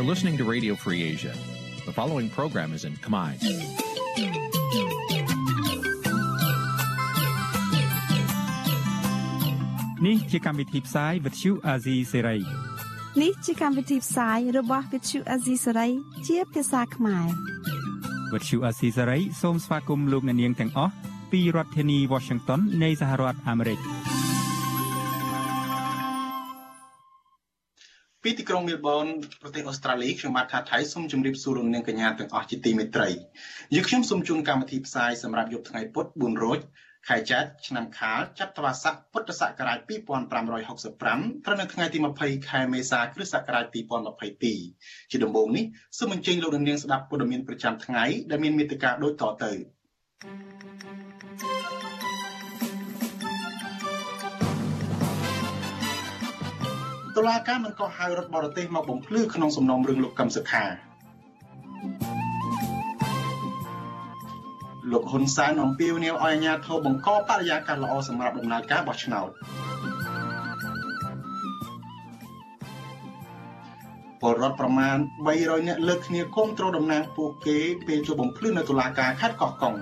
You're listening to Radio Free Asia. The following program is in Khmer. Nǐ chi càm bi tiệp xáy vệt chiu a zì sê ray នេះជាកម្មវិធីផ្សាយរបស់ Vithu Azisari ជាភាសាខ្មែរ វត្តឈូអាស៊ីសេរីសូមស្វាគមន៍លោកអ្នកនាងទាំងអស់ពីរដ្ឋធានី Washington នៃសហរដ្ឋអាមេរិក ក្រុងមែលប៊នប្រទេសអូស្ត្រាលីខ្ញុំបាទថាថៃសូមជម្រាបសួរលោកអ្នកកញ្ញាទាំងអស់ជាទីមេត្រីយើងខ្ញុំសូមជូនកម្មវិធីផ្សាយសម្រាប់យប់ថ្ងៃពុធ4រោចខែចែកឆ្នាំខាលចត្វាស័កពុទ្ធសករាជ2565ត្រូវនៅថ្ងៃទី20ខែមេសាគ្រិស្តសករាជ2022ជាដំបូងនេះសូមអញ្ជើញលោកនាងស្ដាប់ព័ត៌មានប្រចាំថ្ងៃដែលមានមេត្តាដូចតទៅ តុលាការមិនកោះហៅរដ្ឋបរទេសមកបំភ្លឺក្នុងសំណុំរឿងលោកកឹមសុខាលោកហ៊ុនសែនអំពាវនាវឲ្យអាជ្ញាធរបង្កបរិយាកាសល្អសម្រាប់ដំណើរការបោះឆ្នោតពលរដ្ឋប្រមាណ300នាក់លើកគ្នាគាំទ្រតំណាងពួកគេពេលជួបបំភ្លឺនៅតុលាការខេត្តកោះកុង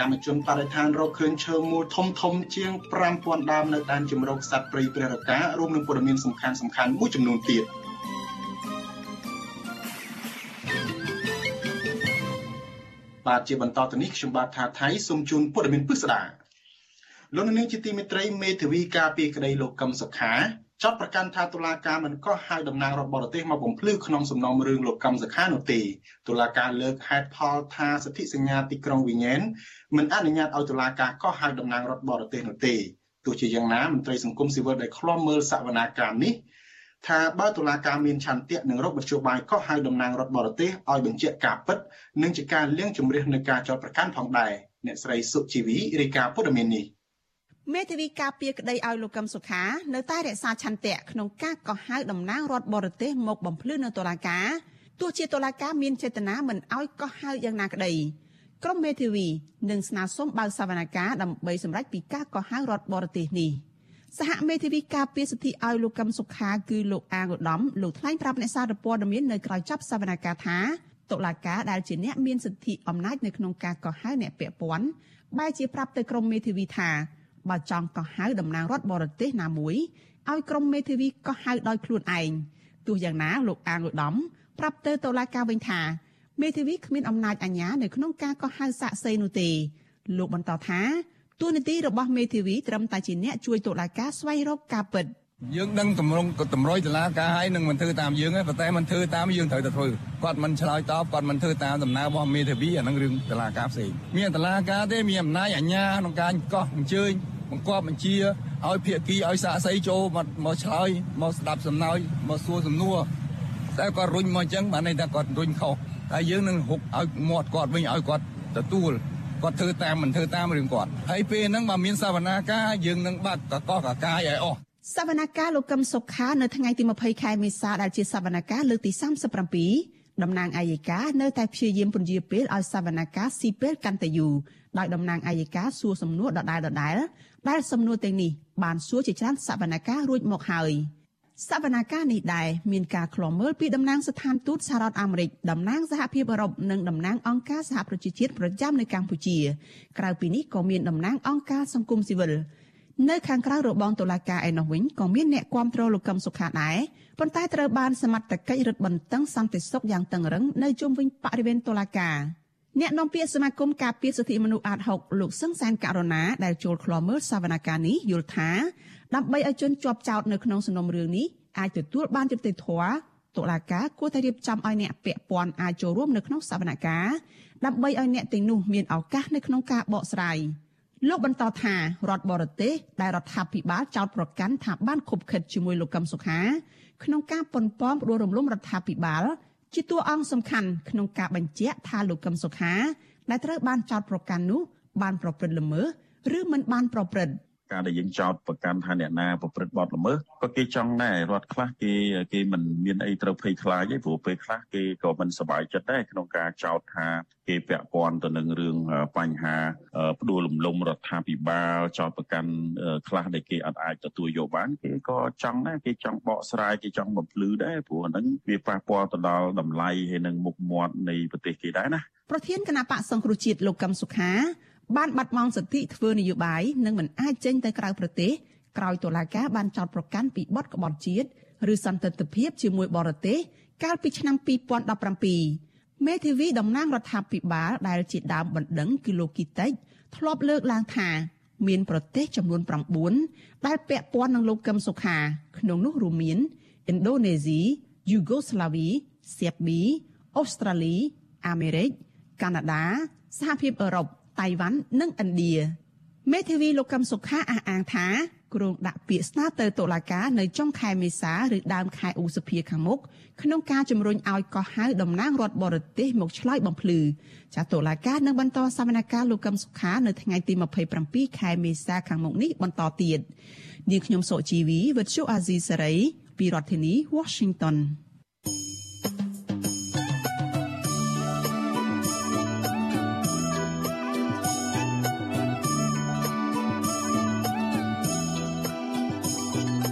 កម្មជនបរិស្ថានរកឃើញឈើមូលធំធំជាង5000ដើមនៅដែនជំរកសត្វព្រៃព្រះរការួមនឹងព័ត៌មានសំខាន់សំខាន់មួយចំនួនទៀត។បាទជាបន្តទៅនេះខ្ញុំបាទថាថៃសូមជូនព័ត៌មានពិស្ដាលោកនាងជាទីមេត្រីមេធាវីការពីក្តីលោកកឹមសុខា ចាប់ប្រកាន់ថាតុលាការមិនកោះហៅតំណាងរដ្ឋបរទេសមកបំភ្លឺក្នុងសំណុំរឿងលោកកឹមសុខានោះទេតុលាការលើកហេតុផលថាសិទ្ធិសញ្ញាទីក្រុងវិញ្ញេនមិនអនុញ្ញាតឲ្យតុលាការកោះហៅតំណាងរដ្ឋបរទេសនោះទេទោះជាយ៉ាងណាមន្ត្រីសង្គមស៊ីវិលដែលឃ្លាំមើលសវនាការនេះថាបើតុលាការមានឆន្ទៈនឹងរកមធ្យោបាយក៏ហៅតំណាងរដ្ឋបរទេសឲ្យបញ្ជាក់ការពិតនិងជាការលៀងជំរះនឹងការចោទប្រកាន់ផងដែរអ្នកស្រីសុជីវីរាយការណ៍ព័ត៌មាននេះ មេធាវីការពារក្តីឲ្យលោកកឹមសុខានៅតែរក្សាឆន្ទៈក្នុងការកោះហៅតំណាងរដ្ឋបរទេសមកបំភ្លឺនៅតុលាការទោះជាតុលាការមានចេតនាមិនឲ្យកោះហៅយ៉ាងណាក្តីក្រុមមេធាវីនឹងស្នើសុំបើកសវនកម្មដើម្បីសម្រេចពីការកោះហៅរដ្ឋបរទេសនេះ។សហមេធាវីការពារសិទ្ធិឲ្យលោកកឹមសុខាគឺលោកអាងឧត្តមលោកថ្លែងប្រាប់អ្នកសារព័ត៌មាននៅក្រៅចប់សវនកម្មថាតុលាការដែលជាអ្នកមានសិទ្ធិអំណាចនៅក្នុងការកោះហៅអ្នកពាក់ព័ន្ធបែរជាប្រាប់ទៅក្រុមមេធាវីថា បើចង់កោះហៅតំណាងរដ្ឋបរទេសណាមួយឲ្យក្រុមមេធាវីកោះហៅដោយខ្លួនឯងទោះយ៉ាងណាលោកអាងឧត្តមប្រាប់ទៅតុលាការវិញថាមេធាវីគ្មានអំណាចអាជ្ញានៅក្នុងការកោះហៅសាកសីនោះទេលោកបន្តថាតួនាទីរបស់មេធាវីត្រឹមតែជាអ្នកជួយតុលាការស្វែងរកការពិត យើងដឹងតម្រង់តម្រុយតុលាការឲ្យនឹងមិនធ្វើតាមយើងទេប៉ុន្តែមិនធ្វើតាមយើងត្រូវតែធ្វើគាត់មិនឆ្លើយតបគាត់មិនធ្វើតាមដំណើររបស់មេធាវីអានឹងរឿងតុលាការផ្សេងមានតុលាការទេមានអំណាចអាជ្ញាក្នុងការកោះអញ្ជើញបង្គាប់បញ្ជាឲ្យភាគីឲ្យសាកសីចូលមកមកឆ្លើយមកស្ដាប់សំណើចមកសួរសំណួរតែគាត់រុញមកអញ្ចឹងបានន័យថាគាត់រុញខុសហើយយើងនឹងហុកឲ្យមាត់គាត់វិញឲ្យគាត់ទទួលគាត់ធ្វើតាមមិនធ្វើតាមរឿងគាត់ហើយពេលហ្នឹងបើមានសវនាការយើងនឹងបាត់កកកកាយឲ្យអស់ សវនាការលោកកឹមសុខានៅថ្ងៃទី20ខែមេសាដែលជាសវនាការលើកទី37តំណាងអាយកានៅតែព្យាយាមពន្យាពេលឲ្យសវនាការស៊ីពេលកាន់តែយូរដោយតំណាងអាយកាសួរសំណួរដដែលដដែលដែលសំណួរទាំងនេះបានសួរជាច្រើនសវនាការរួចមកហើយ។សវនាការនេះដែរមានការឃ្លាំមើលពីតំណាងស្ថានទូតសហរដ្ឋអាមេរិកតំណាងសហភាពអឺរ៉ុបនិងតំណាងអង្គការសហប្រជាជាតិប្រចាំនៅកម្ពុជា ក្រៅពីនេះក៏មានតំណាងអង្គការសង្គមស៊ីវិល នៅខាងក្រៅរបងតុលាការឯនោះវិញក៏មានអ្នកគាំទ្រលោកកឹមសុខាដែរប៉ុន្តែត្រូវបានសមត្ថកិច្ចរឹតបន្តឹងសន្តិសុខយ៉ាងតឹងរឹងនៅជុំវិញបរិវេណតុលាការអ្នកនាំពាក្យសមាគមការពារសិទ្ធិមនុស្សអាត6លោកសឹងសានករណាដែលចូលឃ្លាំមើលសវនកម្មនេះយល់ថាដើម្បីឲ្យជនជាប់ចោតនៅក្នុងសំណុំរឿងនេះអាចទទួលបានយុត្តិធម៌តុលាការគួរតែរៀបចំឲ្យអ្នកពាក់ព័ន្ធអាចចូលរួមនៅក្នុងសវនកម្មដើម្បីឲ្យអ្នកទាំងនោះមានឱកាសនៅក្នុងការបកស្រាយ លោកបន្តថារដ្ឋបរទេសដែលរដ្ឋាភិបាលចោទប្រកាន់ថាបានខុបខិតជាមួយលោកកឹមសុខា ក្នុងការប៉ុនប៉ងផ្ដួលរំលំរដ្ឋាភិបាលជាតួអង្គសំខាន់ក្នុងការបញ្ជាក់ថាលោកកឹមសុខា ដែលត្រូវបានចោទប្រកាន់នោះបានប្រព្រឹត្តល្មើសឬមិនបានប្រព្រឹត្ត ការដែលយើងចោទប្រកាន់ថាអ្នកណាប្រព្រឹត្តបទល្មើសក៏គេចង់ដែររដ្ឋខ្លះគេគេមិនមានអីត្រូវភ័យខ្លាចទេព្រោះពេលខ្លះគេក៏មិនសប្បាយចិត្តដែរក្នុងការចោទថាគេពាក់ព័ន្ធទៅនឹងរឿងបញ្ហាផ្ដួលរំលំរដ្ឋាភិបាលចោទប្រកាន់ខ្លះដែលគេអត់អាចទទួលយកបានគេក៏ចង់ដែរគេចង់បកស្រាយគេចង់បំភ្លឺដែរព្រោះហ្នឹងវាប៉ះពាល់ទៅដល់តម្លៃហើយនឹងមុខមាត់នៃប្រទេសគេដែរណាប្រធានគណៈបកសង្គ្រោះជាតិលោកកឹមសុខា បានបាត់បង់សិទ្ធិធ្វើនយោបាយនិងមិនអាចចេញទៅក្រៅប្រទេសក្រោយតុលាការបានចោទប្រកាន់ពីបទក្បត់ជាតិឬសន្តិទិភាពជាមួយបរទេសកាលពីឆ្នាំ2017មេធាវីតំណាងរដ្ឋាភិបាលដែលជាដើមបណ្ដឹងគឺលោកគីតិចធ្លាប់លើកឡើងថាមានប្រទេសចំនួន9ដែលពាក់ព័ន្ធនឹងលោកកឹមសុខា ក្នុងនោះរួមមានឥណ្ឌូនេស៊ីយូហ្គោស្លាវីសៀបប៊ីអូស្ត្រាលីអាមេរិកកាណាដាសហភាពអឺរ៉ុប តៃវ៉ាន់និងឥណ្ឌាមេធាវីលោកកឹមសុខាអះអាងថាគ្រងដាក់ពាក្យស្នើទៅតុលាការនៅចុងខែមេសាឬដើមខែឧសភាខាងមុខក្នុងការជំរុញឲ្យកោះហៅតំណាងរដ្ឋបរទេសមកឆ្លើយបំភ្លឺចាតុលាការនឹងបន្តសវនកម្មលោកកឹមសុខានៅថ្ងៃទី27ខែមេសាខាងមុខនេះបន្តទៀតនាងខ្ញុំសុជីវីវិទ្យុអាស៊ីសេរីពីរដ្ឋធានី Washington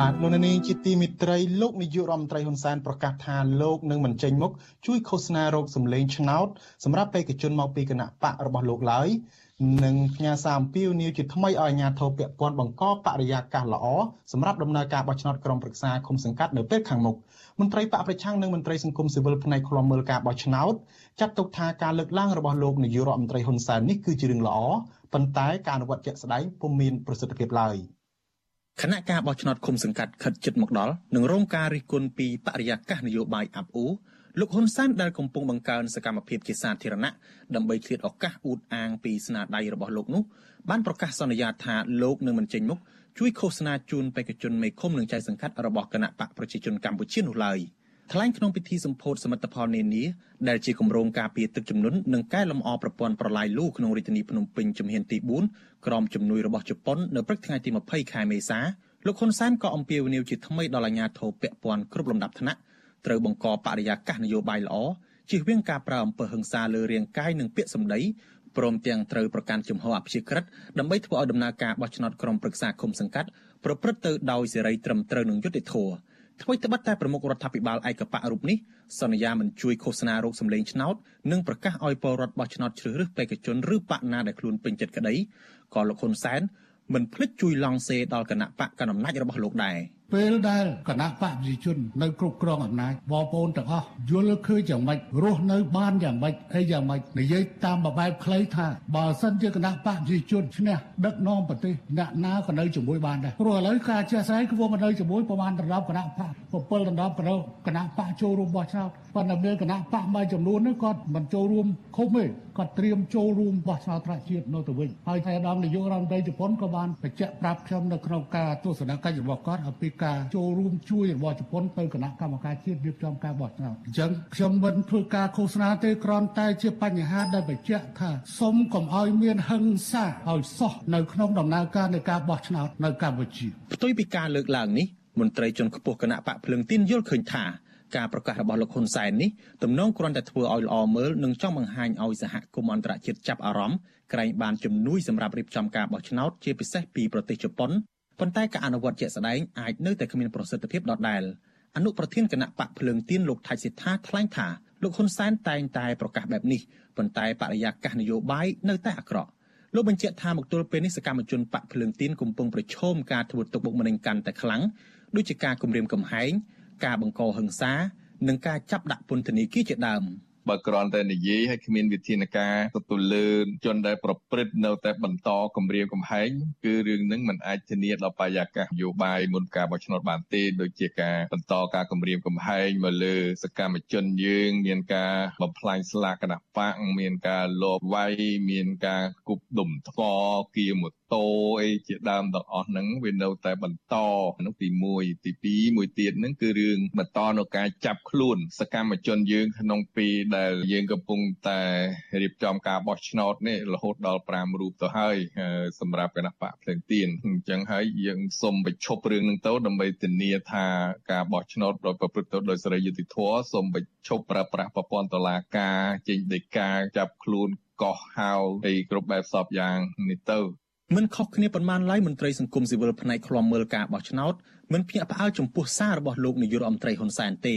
បាទលោកនាងជាទីមិត្តរីលោកនាយករដ្ឋមន្ត្រីហ៊ុនសែនប្រកាសថាលោកនឹងមិនចេញមុខជួយឃោសនារោគសម្លេងឆ្នោតសម្រាប់បេក្ខជនមកពីគណៈបករបស់លោកឡើយនិងផ្ញើសារអំពាវនាវជាថ្មីឲ្យអាជ្ញាធរពាក់ព័ន្ធបង្កបរិយាកាសល្អសម្រាប់ដំណើរការបោះឆ្នោតក្រុមប្រឹក្សាឃុំសង្កាត់នៅពេលខាងមុខមន្ត្រីបកប្រឆាំងនិងមន្ត្រីសង្គមស៊ីវិលផ្នែកឃ្លាំមើលការបោះឆ្នោតចាត់ទុកថាការលើកឡើងរបស់លោកនាយករដ្ឋមន្ត្រីហ៊ុនសែននេះគឺជារឿងល្អប៉ុន្តែការអនុវត្តជាក់ស្ដែងពុំមានប្រសិទ្ធភាពឡើយ។ គណៈការបោះឆ្នោតឃុំសង្កាត់ខិតជិតមកដល់នឹងរងការរិះគន់ពីបរិយាកាសនយោបាយអាប់អួរលោកហ៊ុនសែនដែលកំពុងបង្កើនសកម្មភាពជាសាធារណៈដើម្បីឃ្លាតឱកាសអួតអាងពីស្នាដៃរបស់លោកនោះបានប្រកាសសន្យាថាលោកនឹងមិនចេញមុខជួយឃោសនាជូនបេក្ខជនមេឃុំនិងចៅសង្កាត់របស់គណៈបកប្រជាជនកម្ពុជានោះឡើយ ថ្លែងក្នុងពិធីសម្ពោធសមិទ្ធផលនានាដែលជាគម្រោងការពារទឹកជំនន់និងកែលម្អប្រព័ន្ធប្រឡាយលូក្នុងរាជធានីភ្នំពេញជំហានទី4ក្រោមជំនួយរបស់ជប៉ុននៅព្រឹកថ្ងៃទី20ខែមេសាលោកហ៊ុនសែនក៏អំពាវនាវជាថ្មីដល់អាជ្ញាធរពាក់ព័ន្ធគ្រប់លំដាប់ថ្នាក់ត្រូវបង្កបរិយាកាសនយោបាយល្អជៀសវាងការប្រើអំពើហិង្សាលើរាងកាយនិងពាក្យសម្ដីព្រមទាំងត្រូវប្រកាន់ជំហរអព្យាក្រឹតដើម្បីធ្វើឲ្យដំណើរការបោះឆ្នោតក្រុមប្រឹក្សាឃុំសង្កាត់ប្រព្រឹត្តទៅដោយសេរីត្រឹមត្រូវនិងយុត្តិធម៌ ថ្មីត្បិតតែប្រមុខរដ្ឋាភិបាលឯកបៈរូបនេះសន្យាមិនជួយឃោសនារោគសម្លេងឆ្នោតនិងប្រកាសឲ្យពលរដ្ឋបោះឆ្នោតជ្រើសរើសបេក្ខជនឬបកណាដែលខ្លួនពេញចិត្តក្តីក៏លោកហ៊ុនសែនមិនភ្លេចជួយឡង់សេដល់គណៈបកកណ្ដាលអំណាចរបស់លោកដែរ ពេលដែលគណៈបកប្រជាជននៅគ្រប់គ្រងអំណាចបងប្អូនទាំងអស់យល់ឃើញយ៉ាងម៉េចរស់នៅបានយ៉ាងម៉េចអីយ៉ាងម៉េចនិយាយតាមបែបខ្លីថាបើសិនជាគណៈបកប្រជាជនឈ្នះដឹកនាំប្រទេសអ្នកណាក៏នៅជាមួយបានដែរព្រោះឥឡូវការចេះស្អីគឺមកនៅជាមួយប្រមាណដណ្ដប់គណៈបក7ដណ្ដប់គណៈបកចូលរួមបោះឆ្នោតប៉ុន្តែមានគណៈបកមួយចំនួននោះគាត់មិនចូលរួមឃុំទេ គាត់ត្រៀមចូលរួមបោះឆ្នោតថ្នាក់ជាតិនៅទៅវិញហើយថៃអាដាមនាយករដ្ឋមន្ត្រីជប៉ុនក៏បានបញ្ជាក់ប្រាប់ខ្ញុំនៅក្នុងការទស្សនកិច្ចរបស់គាត់អំពីការចូលរួមជួយរបស់ជប៉ុនទៅគណៈកម្មការជាតិរៀបចំការបោះឆ្នោតអញ្ចឹងខ្ញុំមិនធ្វើការឃោសនាទេគ្រាន់តែជាបញ្ហាដែលបញ្ជាក់ថាសុំកុំឲ្យមានហិង្សាឲ្យសោះនៅក្នុងដំណើរការនៃការបោះឆ្នោតនៅកម្ពុជាផ្ទុយពីការលើកឡើងនេះមន្ត្រីជាន់ខ្ពស់គណៈបកភ្លើងទីនយល់ឃើញថា ការប្រកាសរបស់លោកហ៊ុនសែននេះទំនងគ្រាន់តែធ្វើឲ្យល្អមើលនិងចង់បង្ហាញឲ្យសហគមន៍អន្តរជាតិចាប់អារម្មណ៍ក្រែងបានជំនួយសម្រាប់រៀបចំការបោះឆ្នោតជាពិសេសពីប្រទេសជប៉ុនប៉ុន្តែការអនុវត្តជាក់ស្ដែងអាចនៅតែគ្មានប្រសិទ្ធភាពដដែលអនុប្រធានគណៈបកភ្លើងទៀនលោកថៃសិដ្ឋាថ្លែងថាលោកហ៊ុនសែនតែងតែប្រកាសបែបនេះប៉ុន្តែបរិយាកាសនយោបាយនៅតែអាក្រក់លោកបញ្ជាក់ថាមកទល់ពេលនេះសកម្មជនបកភ្លើងទៀនកំពុងប្រឈមការធ្វើទុកបុកម្នេញកាន់តែខ្លាំងដូចជាការគំរាមកំហែង ការបង្កហិង្សានិងការចាប់ដាក់ពន្ធនាគារជាដើម។បើគ្រាន់តែនិយាយហើយគ្មានវិធានការទទួលលើជនដែលប្រព្រឹត្តនៅតែបន្តគម្រាមកំហែងគឺរឿងនឹងមិនអាចធានាដល់បរិយាកាសនយោបាយមុនការបោះឆ្នោតបានទេដូចជាការបន្តការគម្រាមកំហែងមកលើសកម្មជនយើងមានការបំផ្លាញស្លាកគណៈបកមានការលបវាយមានការគប់ដុំថ្មគៀម៉ូតូអីជាដើមទាំងអស់ហ្នឹងវានៅតែបន្តនោះទី1ទី2មួយទៀតហ្នឹងគឺរឿងបន្តនៅការចាប់ខ្លួនសកម្មជនយើងក្នុងពេលដែលយើងកំពុងតែរៀបចំការបោះឆ្នោតនេះរហូតដល់5រូបទៅហើយសម្រាប់គណៈបកភ្លើងទៀនអញ្ចឹងហើយយើងសូមបញ្ឈប់រឿងហ្នឹងទៅដើម្បីធានាថាការបោះឆ្នោតដោយប្រព្រឹត្តទៅដោយសេរីយុត្តិធម៌សូមបញ្ឈប់ប្រើប្រាស់ប្រព័ន្ធតុលាការចេញដីកាចាប់ខ្លួនកោះហៅអីគ្រប់បែបសពយ៉ាងនេះទៅ មិនខុសគ្នាប៉ុន្មានឡើយមន្ត្រីសង្គមស៊ីវិលផ្នែកឃ្លាំមើលការបោះឆ្នោតមិនភ្ញាក់ផ្អើលចំពោះសាររបស់លោកនាយករដ្ឋមន្ត្រីហ៊ុនសែនទេ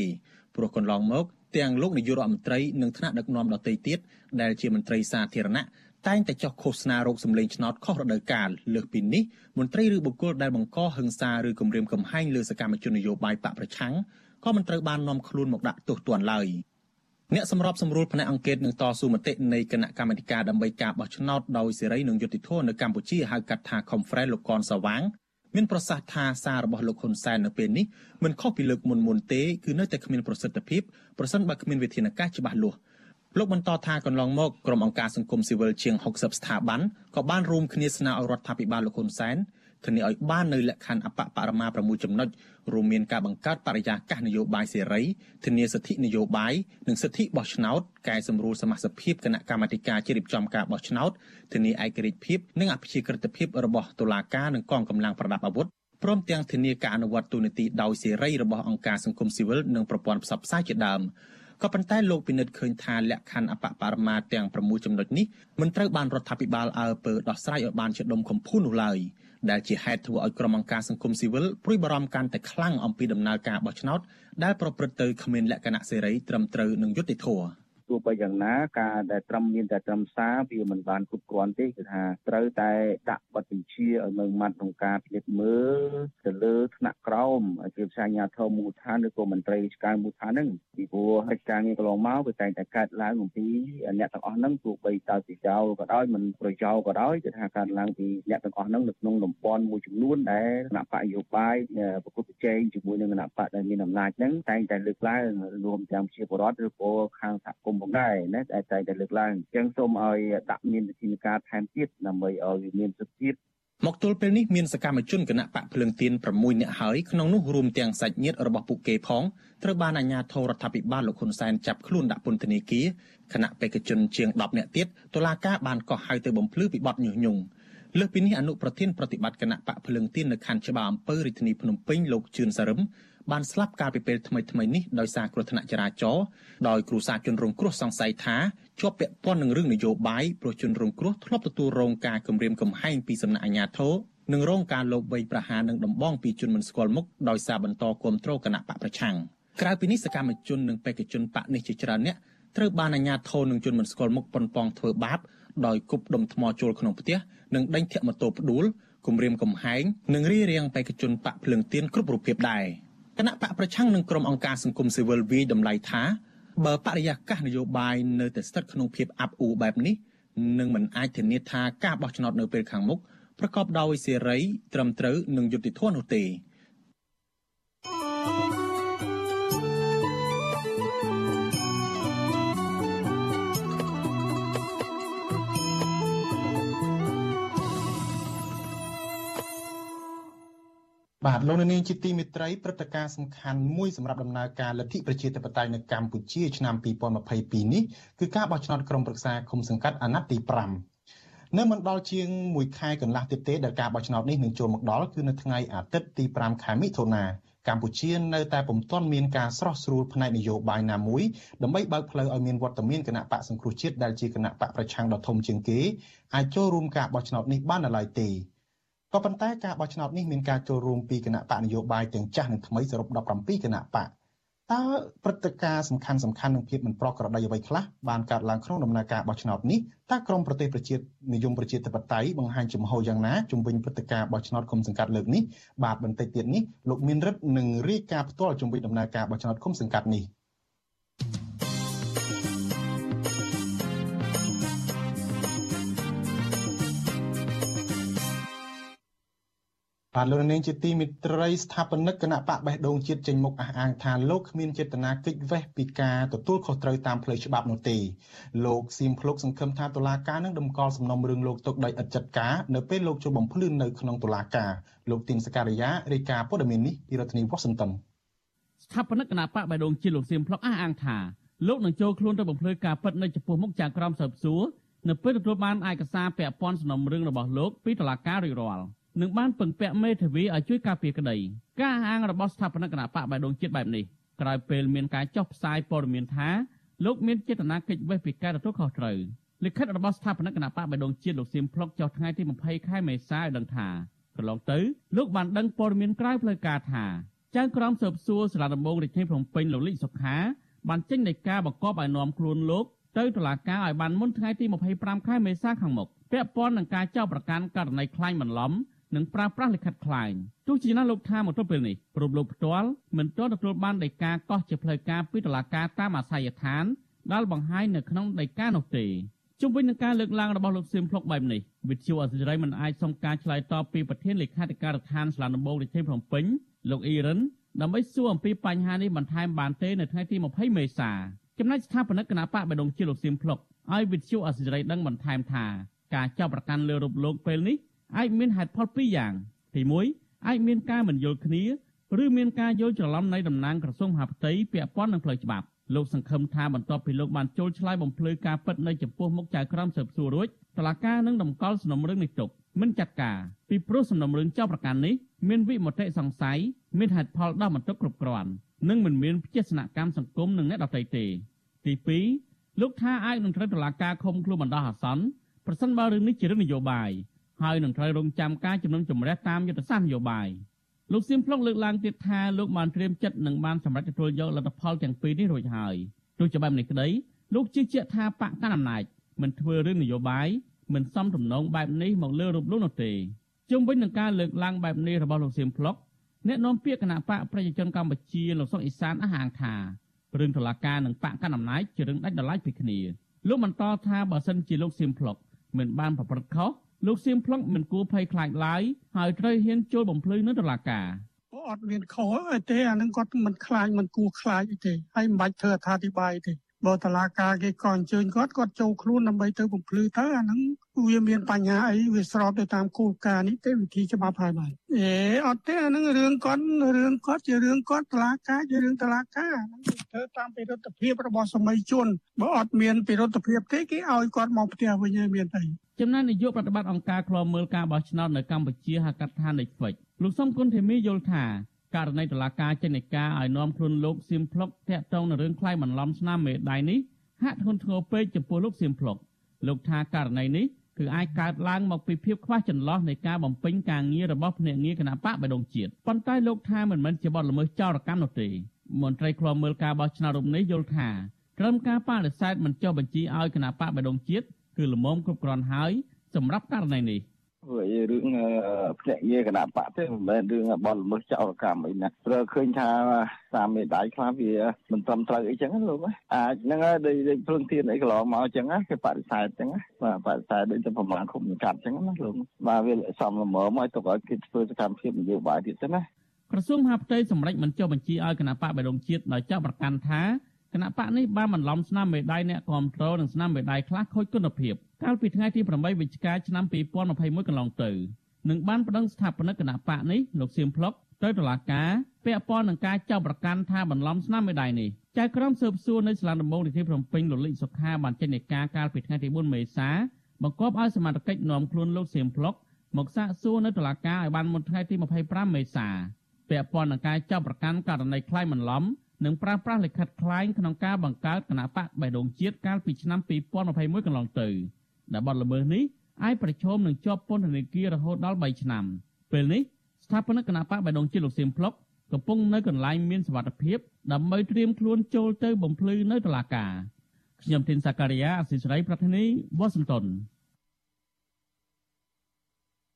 ព្រោះកន្លងមកទាំងលោកនាយករដ្ឋមន្ត្រីនិងថ្នាក់ដឹកនាំដទៃទៀតដែលជាមន្ត្រីសាធារណៈតែងតែចោះឃោសនារោគសម្លេងឆ្នោតខុសរដូវកាលលើសពីនេះមន្ត្រីឬបុគ្គលដែលបង្កហិង្សាឬគំរាមកំហែងលើសកម្មជននយោបាយបកប្រឆាំងក៏មិនត្រូវបាននាំខ្លួនមកដាក់ទោសទណ្ឌឡើយ អ្នកសម្របសម្រួលផ្នែកអង្គការនឹងតស៊ូមតិនៃគណៈកម្មាធិការដើម្បីការបោះឆ្នោតដោយសេរីនិងយុត្តិធម៌នៅកម្ពុជាហៅកាត់ថា Conference លោកកនសវាងមានប្រសាសន៍ថាសាររបស់លោកហ៊ុនសែននៅពេលនេះមិនខុសពីលើកមុនមុនទេគឺនៅតែគ្មានប្រសិទ្ធភាពប្រសិនបើគ្មានវិធានការច្បាស់លាស់លោកបន្តថាកន្លងមកក្រុមអង្គការសង្គមស៊ីវិលជាង60ស្ថាប័នក៏បានរួមគ្នាស្នើឲ្យរដ្ឋាភិបាលលោកហ៊ុនសែន ធានាឲ្យបាននៅលក្ខខណ្ឌអបបរមា6ចំណុចរួមមានការបង្កើតបរិយាកាសនយោបាយសេរីធានាសិទ្ធិនយោបាយនិងសិទ្ធិបោះឆ្នោតកែសម្រួលសមាជិកភាពគណៈកម្មាធិការជ្រៀបចំការបោះឆ្នោតធានាឯករាជ្យភាពនិងអព្យាក្រឹតភាពរបស់តុលាការនិងកងកម្លាំងប្រដាប់អាវុធព្រមទាំងធានាការអនុវត្តទូនីតិដោយសេរីរបស់អង្គការសង្គមស៊ីវិលនិងប្រព័ន្ធផ្សព្វផ្សាយជាដើមក៏ប៉ុន្តែលោកពិនិត្យឃើញថាលក្ខខណ្ឌអបបរមាទាំង6ចំណុចនេះមិនត្រូវបានរដ្ឋាភិបាលអើពើដោះស្រាយឲ្យបានជាដុំកំភួននោះឡើយ។ ដែលជាហេតុធ្វើឲ្យក្រុមអង្គការសង្គមស៊ីវិលព្រួយបារម្ភកាន់តែខ្លាំងអំពីដំណើរការបោះឆ្នោតដែលប្រព្រឹត្តទៅគ្មានលក្ខណៈសេរីត្រឹមត្រូវនិងយុត្តិធម៌ ទោះបីយ៉ាងណាការដែលត្រឹមមានតែត្រឹមសារវាមិនបានគ្រប់គ្រាន់ទេគឺថាត្រូវតែដាក់បទបញ្ជាឲ្យនៅម៉ាត់ក្នុងការពិនិត្យមើលទៅលើថ្នាក់ក្រោមជាភាសាអាញាធមមូលដ្ឋានឬក៏មន្ត្រីរាជការមូលដ្ឋានហ្នឹងពីព្រោះហេតុការណ៍ងារកន្លងមកវាតែងតែកើតឡើងអំពីអ្នកទាំងអស់ហ្នឹងទោះបីតើជាចោលក៏ដោយមិនប្រយោលក៏ដោយគឺថាកើតឡើងពីអ្នកទាំងអស់ហ្នឹងនៅក្នុងតំបន់មួយចំនួនដែលគណៈបកយោបាយប្រកួតប្រជែងជាមួយនឹងគណៈបកដែលមានអំណាចហ្នឹងតែងតែលើកឡើងរួមទាំងជាបរដ្ឋឬក៏ខាងសហគមន៍ផងដែរណាតែតែតែលើកឡើងអញ្ចឹងសូមឲ្យដាក់មានវិធានការថែមទៀតដើម្បីឲ្យមានសិទ្ធិភាពមកទល់ពេលនេះមានសកម្មជនគណៈបកភ្លើងទៀន6នាក់ហើយក្នុងនោះរួមទាំងសាច់ញាតិរបស់ពួកគេផងត្រូវបានអាជ្ញាធររដ្ឋាភិបាលលោកហ៊ុនសែនចាប់ខ្លួនដាក់ពន្ធនាគារគណៈបេក្ខជនជាង10នាក់ទៀតតុលាការបានកោះហៅទៅបំភ្លឺពីបទញុះញង់លើសពីនេះអនុប្រធានប្រតិបត្តិគណៈបកភ្លើងទៀននៅខណ្ឌច្បារអំពើរាជធានីភ្នំពេញលោកជឿនសារឹមបានស្លាប់កាលពីពេលថ្មីថ្មីនេះដោយសារគ្រោះថ្នាក់ចរាចរណ៍ដោយគ្រូសាជនរងគ្រោះសង្ស័យថាជាប់ពាក់ព័ន្ធនឹងរឿងនយោបាយព្រោះជនរងគ្រោះធ្លាប់ទទួលរងការគំរាមកំហែងពីសំណាក់អាជ្ញាធរនិងរងការលបវ័យប្រហារនឹងដំបងពីជនមិនស្គាល់មុខដោយសារបន្តគាំទ្រគណៈបកប្រឆាំងក្រៅពីនេះសកម្មជននិងបេក្ខជនបកនេះជាច្រើនអ្នកត្រូវបានអាជ្ញាធរនិងជនមិនស្គាល់មុខប៉ុនប៉ងធ្វើបាបដោយគប់ដុំថ្មចូលក្នុងផ្ទះនិងដេញធាក់ម៉ូតូផ្ដួលគំរាមកំហែងនិងរារាំងបេក្ខជនបកភ្លើងទៀនគ្រប់រូបភាពដែរ គណៈបកប្រឆាំងនឹងក្រុមអង្គការសង្គមស៊ីវិលវាយតម្លៃថាបើបរិយាកាសនយោបាយនៅតែស្ថិតក្នុងភាពអាប់អួរបែបនេះនឹងមិនអាចធានាថាការបោះឆ្នោតនៅពេលខាងមុខប្រកបដោយសេរីត្រឹមត្រូវនិងយុត្តិធម៌នោះទេ បាទលោកនាងជាទីមេត្រីព្រឹត្តិការណ៍សំខាន់មួយសម្រាប់ដំណើរការលទ្ធិប្រជាធិបតេយ្យនៅកម្ពុជាឆ្នាំ2022នេះគឺការបោះឆ្នោតក្រុមប្រឹក្សាឃុំសង្កាត់អាណត្តិទី5នៅមិនដល់ជាង1ខែកន្លះទៀតទេដែលការបោះឆ្នោតនេះនឹងចូលមកដល់គឺនៅថ្ងៃអាទិត្យទី5ខែមិថុនាកម្ពុជានៅតែពុំទាន់មានការស្រោះស្រួលផ្នែកនយោបាយណាមួយដើម្បីបើកផ្លូវឲ្យមានវត្តមានគណៈបកសង្គ្រោះជាតិដែលជាគណៈបកប្រឆាំងដ៏ធំជាងគេអាចចូលរួមការបោះឆ្នោតនេះបាននៅឡើយទេ ក៏ប៉ុន្តែការបោះឆ្នោតនេះមានការចូលរួមពីគណៈបកនយោបាយទាំងចាស់និងថ្មីសរុប17គណៈបកតើព្រឹត្តិការណ៍សំខាន់សំខាន់នឹងភាពមិនប្រក្រតីអ្វីខ្លះបានកើតឡើងក្នុងដំណើរការបោះឆ្នោតនេះតើក្រមប្រទេសប្រជានិយមប្រជាធិបតេយ្យបង្ហាញចំហយ៉ាងណាជំវិញព្រឹត្តិការណ៍បោះឆ្នោតគុំសង្កាត់លើកនេះបាទបន្តិចទៀតនេះលោកមានរិទ្ធនឹងរាយការណ៍ផ្ទាល់ជំវិញដំណើរការបោះឆ្នោតគុំសង្កាត់នេះ បាទលោកនាងជាទីមិត្តរីស្ថាបនិកគណៈបកបេះដូងជាតិចេញមុខអះអាងថាលោកគ្មានចេតនាគេចវេះពីការទទួលខុសត្រូវតាមផ្លូវច្បាប់នោះទេលោកសៀមភ្លុកសង្ឃឹមថាតុលាការនឹងដំកល់សំណុំរឿងលោកទុកដោយឥតចាត់ការនៅពេលលោកចូលបំភ្លឺនៅក្នុងតុលាការលោកទីនសការីយ៉ារាយការណ៍ព័ត៌មាននេះពីរដ្ឋធានី Washington ស្ថាបនិកគណៈបកបេះដូងជាតិលោកសៀមភ្លុកអះអាងថាលោកនឹងចូលខ្លួនទៅបំភ្លឺការពិតនៅចំពោះមុខចៅក្រមស៊ើបសួរនៅពេលទទួលបានឯកសារពាក់ព័ន្ធសំណុំរឿងរបស់លោកពីតុលាការរួចរាល់។ នឹងបានពឹងពាក់មេធាវីឲ្យជួយការពារក្តីការអាងរបស់ស្ថាបនិកគណៈបកបៃដងជាតិបែបនេះក្រោយពេលមានការចុះផ្សាយព័ត៌មានថាលោកមានចេតនាកិច្ចវេះពីការទទួលខុសត្រូវលិខិតរបស់ស្ថាបនិកគណៈបកបៃដងជាតិលោកសៀមភ្លុកចុះថ្ងៃទី20ខែមេសាឲ្យដឹងថាកន្លងទៅលោកបានដឹងព័ត៌មានក្រៅផ្លូវការថាចៅក្រមស៊ើបសួរសាលាដំបងរាជធានីភ្នំពេញលោកលីសុខាបានចេញនៃការបង្កប់ឲ្យនាំខ្លួនលោកទៅតុលាការឲ្យបានមុនថ្ងៃទី25ខែមេសាខាងមុខពាក់ព័ន្ធនឹងការចោទប្រកាន់ករណីក្លែងបន្លំ និងប្រើប្រាស់លិខិតខ្លាញ់ទោះជាណាលោកថាមកទល់ពេលនេះព្រមលោកផ្ទាល់មិនទាន់ទទួលបានដីកាកោះជាផ្លូវការពីតុលាការតាមអាស័យដ្ឋានដែលបង្ហាញនៅក្នុងដីកានោះទេជុំវិញនឹងការលើកឡើងរបស់លោកសៀមភ្លុកបែបនេះវិទ្យុអសិរ័យមិនអាចសុំការឆ្លើយតបពីប្រធានលេខាធិការដ្ឋានស្លាដំបងរាជធានីភ្នំពេញលោកអ៊ីរិនដើម្បីសួរអំពីបញ្ហានេះបន្ថែមបានទេនៅថ្ងៃទី20មេសាចំណែកស្ថាបនិកគណៈបកបដងជាលោកសៀមភ្លុកឲ្យវិទ្យុអសិរ័យដឹងបន្ថែមថាការចាប់ប្រកាន់លើរូបលោកពេលនេះ អាចមានហេតុផលពីរយ៉ាង ទី1អាចមានការមិនយល់គ្នាឬមានការយល់ច្រឡំនៃតំណាងក្រសួងមហាផ្ទៃពាក់ព័ន្ធនឹងផ្លូវច្បាប់លោកសង្ឃឹមថាបន្ទាប់ពីលោកបានចូលឆ្លើយបំភ្លឺការពិតនៅចំពោះមុខចៅក្រមស៊ើបសួររួចតឡាការនឹងតម្កល់សំណុំរឿងនេះទុកមិនចាត់ការពីព្រោះសំណុំរឿងចោទប្រកាន់នេះមានវិមតិសង្ស័យមានហេតុផលដោះបន្ទុកគ្រប់គ្រាន់និងមិនមានវិជាសនកម្មសង្គមនឹងអ្នកដទៃទេទី2លោកថាអាចនឹងត្រូវតឡាការឃុំខ្លួនបណ្ដោះអាសន្នប្រសិនបើរឿងនេះជារឿងនយោបាយ ហើយនឹងត្រូវរងចាំការជំនុំជម្រះតាមយុទ្ធសាស្ត្រនយោបាយលោកសៀមភ្លុកលើកឡើងទៀតថាលោកបានត្រៀមចិត្តនឹងបានសម្រេចទទួលយកលទ្ធផលទាំងពីរនេះរួចហើយទោះជាបែបនេះក្តីលោកជឿជាក់ថាបកកណ្ដាលអំណាចមិនធ្វើរឿងនយោបាយមិនសំទំនងបែបនេះមកលើរូបលោកនោះទេជុំវិញនឹងការលើកឡើងបែបនេះរបស់លោកសៀមភ្លុកអ្នកនាំពាក្យគណៈបកប្រជាជនកម្ពុជាលោកសុកអេសានអះអាងថារឿងតុលាការនិងបកកណ្ដាលអំណាចជារឿងដាច់ដライពីគ្នាលោកបន្តថាបើសិនជាលោកសៀមភ្លុកមិនបានប្រព្រឹត្តខុស លោកសៀមផ្លុកមិនគួរភ័យខ្លាចឡើយហើយត្រូវហ៊ានចូលបំភ្លឺនៅតុលាការអត់មានខុសអីទេអានឹងគាត់មិនខ្លាចមិនគួរខ្លាចអីទេហើយមិនបាច់ធ្វើអត្ថាធិប្បាយទេបើតឡាការគេក៏អញ្ជើញគាត់គាត់ចូលខ្លួនដើម្បីទៅបំភ្លឺទៅអាហ្នឹងវាមានបញ្ហាអីវាស្របទៅតាមគោលការណ៍នេះទេវិធីច្បាប់ហើយបាទអេអត់ទេអាហ្នឹងរឿងគាត់រឿងគាត់ជារឿងគាត់តឡាការជារឿងតឡាការហ្នឹងធ្វើតាមពិរុទ្ធភាពរបស់សម័យជនបើអត់មានពិរុទ្ធភាពទេគេឲ្យគាត់មកផ្ទះវិញហើយមានតែ ចំណែកនាយកប្រតិបត្តិអង្គការឃ្លាំមើលការបោះឆ្នោតនៅកម្ពុជាហៅកាត់ថា Netflix លោកសំគុណធីមីយល់ថាករណីតឡាការចេញនៃការឲ្យនាំខ្លួនលោកសៀមភ្លុកតាក់ទងនឹងរឿងខ្លាយបន្លំស្នាមមេដៃនេះហាក់ធ្ងន់ធ្ងរពេកចំពោះលោកសៀមភ្លុកលោកថាករណីនេះគឺអាចកើតឡើងមកពីភាពខ្វះចន្លោះនៃការបំពេញការងាររបស់ភ្នាក់ងារគណៈបកបដងជាតិប៉ុន្តែលោកថាមិនមែនជាបទល្មើសចោរកម្មនោះទេមន្ត្រីឃ្លាំមើលការបោះឆ្នោតរូបនេះយល់ថាក្រមការបដិសេធមិនចុះបញ្ជីឲ្យគណៈបកបដងជាតិ គឺល្មមគ្រប់គ្រាន់ហើយសម្រាប់ករណីនេះព្រោះរឿងភ្នាក់ងារគណៈបកទេមិនមែនរឿងបលល្មើសចោលកម្មអីណាព្រោះឃើញថាសាមេដៃខ្លះវាមិនត្រឹមត្រូវអីចឹងលោកអាចហ្នឹងហើយដូចភ្លើងទៀនអីកន្លងមកចឹងគេបដិសេធចឹងបាទបដិសេធដូចទៅប្រមាណគុំកាត់ចឹងណាលោកបាទវាសំល្មមឲ្យទុកឲ្យគេធ្វើសកម្មភាពនយោបាយទៀតទៅណាក្រសួងមហាផ្ទៃសម្រេចមិនចុះបញ្ជីឲ្យគណៈបកបដងជាតិដោយចាប់ប្រកាន់ថា គណៈបកនេះបានបន្លំស្នាមមេដៃអ្នកគ្រប់គ្រងនិងស្នាមមេដៃខ្លះខូចគុណភាពកាលពីថ្ងៃទី8វិច្ឆិកាឆ្នាំ2021កន្លងទៅនឹងបានប្តឹងស្ថាបនិកគណៈបកនេះលោកសៀមភ្លុកទៅតុលាការពាក់ព័ន្ធនឹងការចាប់ប្រកាន់ថាបន្លំស្នាមមេដៃនេះចៅក្រមស៊ើបសួរនៅសាលាដំបងរាជធានីភ្នំពេញលោកលីកសុខាបានចេញនៃការកាលពីថ្ងៃទី4មេសាបង្គាប់ឲ្យសមាជិកនាំខ្លួនលោកសៀមភ្លុកមកសាកសួរនៅតុលាការឲ្យបានមុនថ្ងៃទី25មេសាពាក់ព័ន្ធនឹងការចាប់ប្រកាន់ករណីក្លែងបន្លំ និងប្រើប្រាស់លិខិតក្លែងក្នុងការបង្កើតគណៈបកបេះដូងជាតិកាលពីឆ្នាំ2021កន្លងទៅដែលបទល្មើសនេះអាចប្រឈមនឹងជាប់ពន្ធនាគាររហូតដល់3ឆ្នាំពេលនេះស្ថាបនិកគណៈបកបេះដូងជាតិលោកសៀមភ្លុកកំពុងនៅកន្លែងមានសុវត្ថិភាពដើម្បីត្រៀមខ្លួនចូលទៅបំភ្លឺនៅតុលាការខ្ញុំធីនសាការីយ៉ាអសិសរីប្រធានីវ៉ាស៊ីនតោន